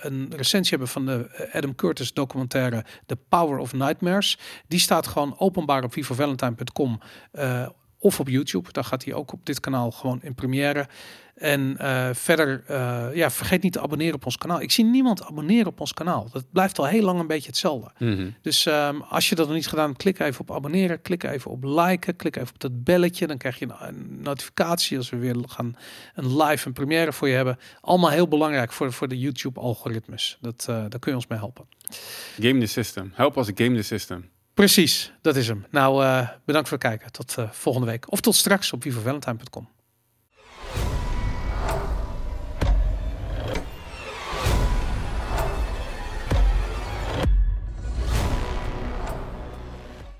een recensie hebben van de Adam Curtis documentaire The Power of Nightmares. Die staat gewoon openbaar op vivovalentine.com of op YouTube. Daar gaat hij ook op dit kanaal gewoon in première. En uh, verder, uh, ja, vergeet niet te abonneren op ons kanaal. Ik zie niemand abonneren op ons kanaal. Dat blijft al heel lang een beetje hetzelfde. Mm -hmm. Dus um, als je dat nog niet gedaan, klik even op abonneren, klik even op liken, klik even op dat belletje. Dan krijg je een, een notificatie als we weer gaan een live en première voor je hebben. Allemaal heel belangrijk voor, voor de YouTube-algoritmes. Dat, uh, daar kun je ons mee helpen. Game the system. Help us game the system. Precies, dat is hem. Nou, uh, bedankt voor het kijken. Tot uh, volgende week. Of tot straks op vivavalentine.com.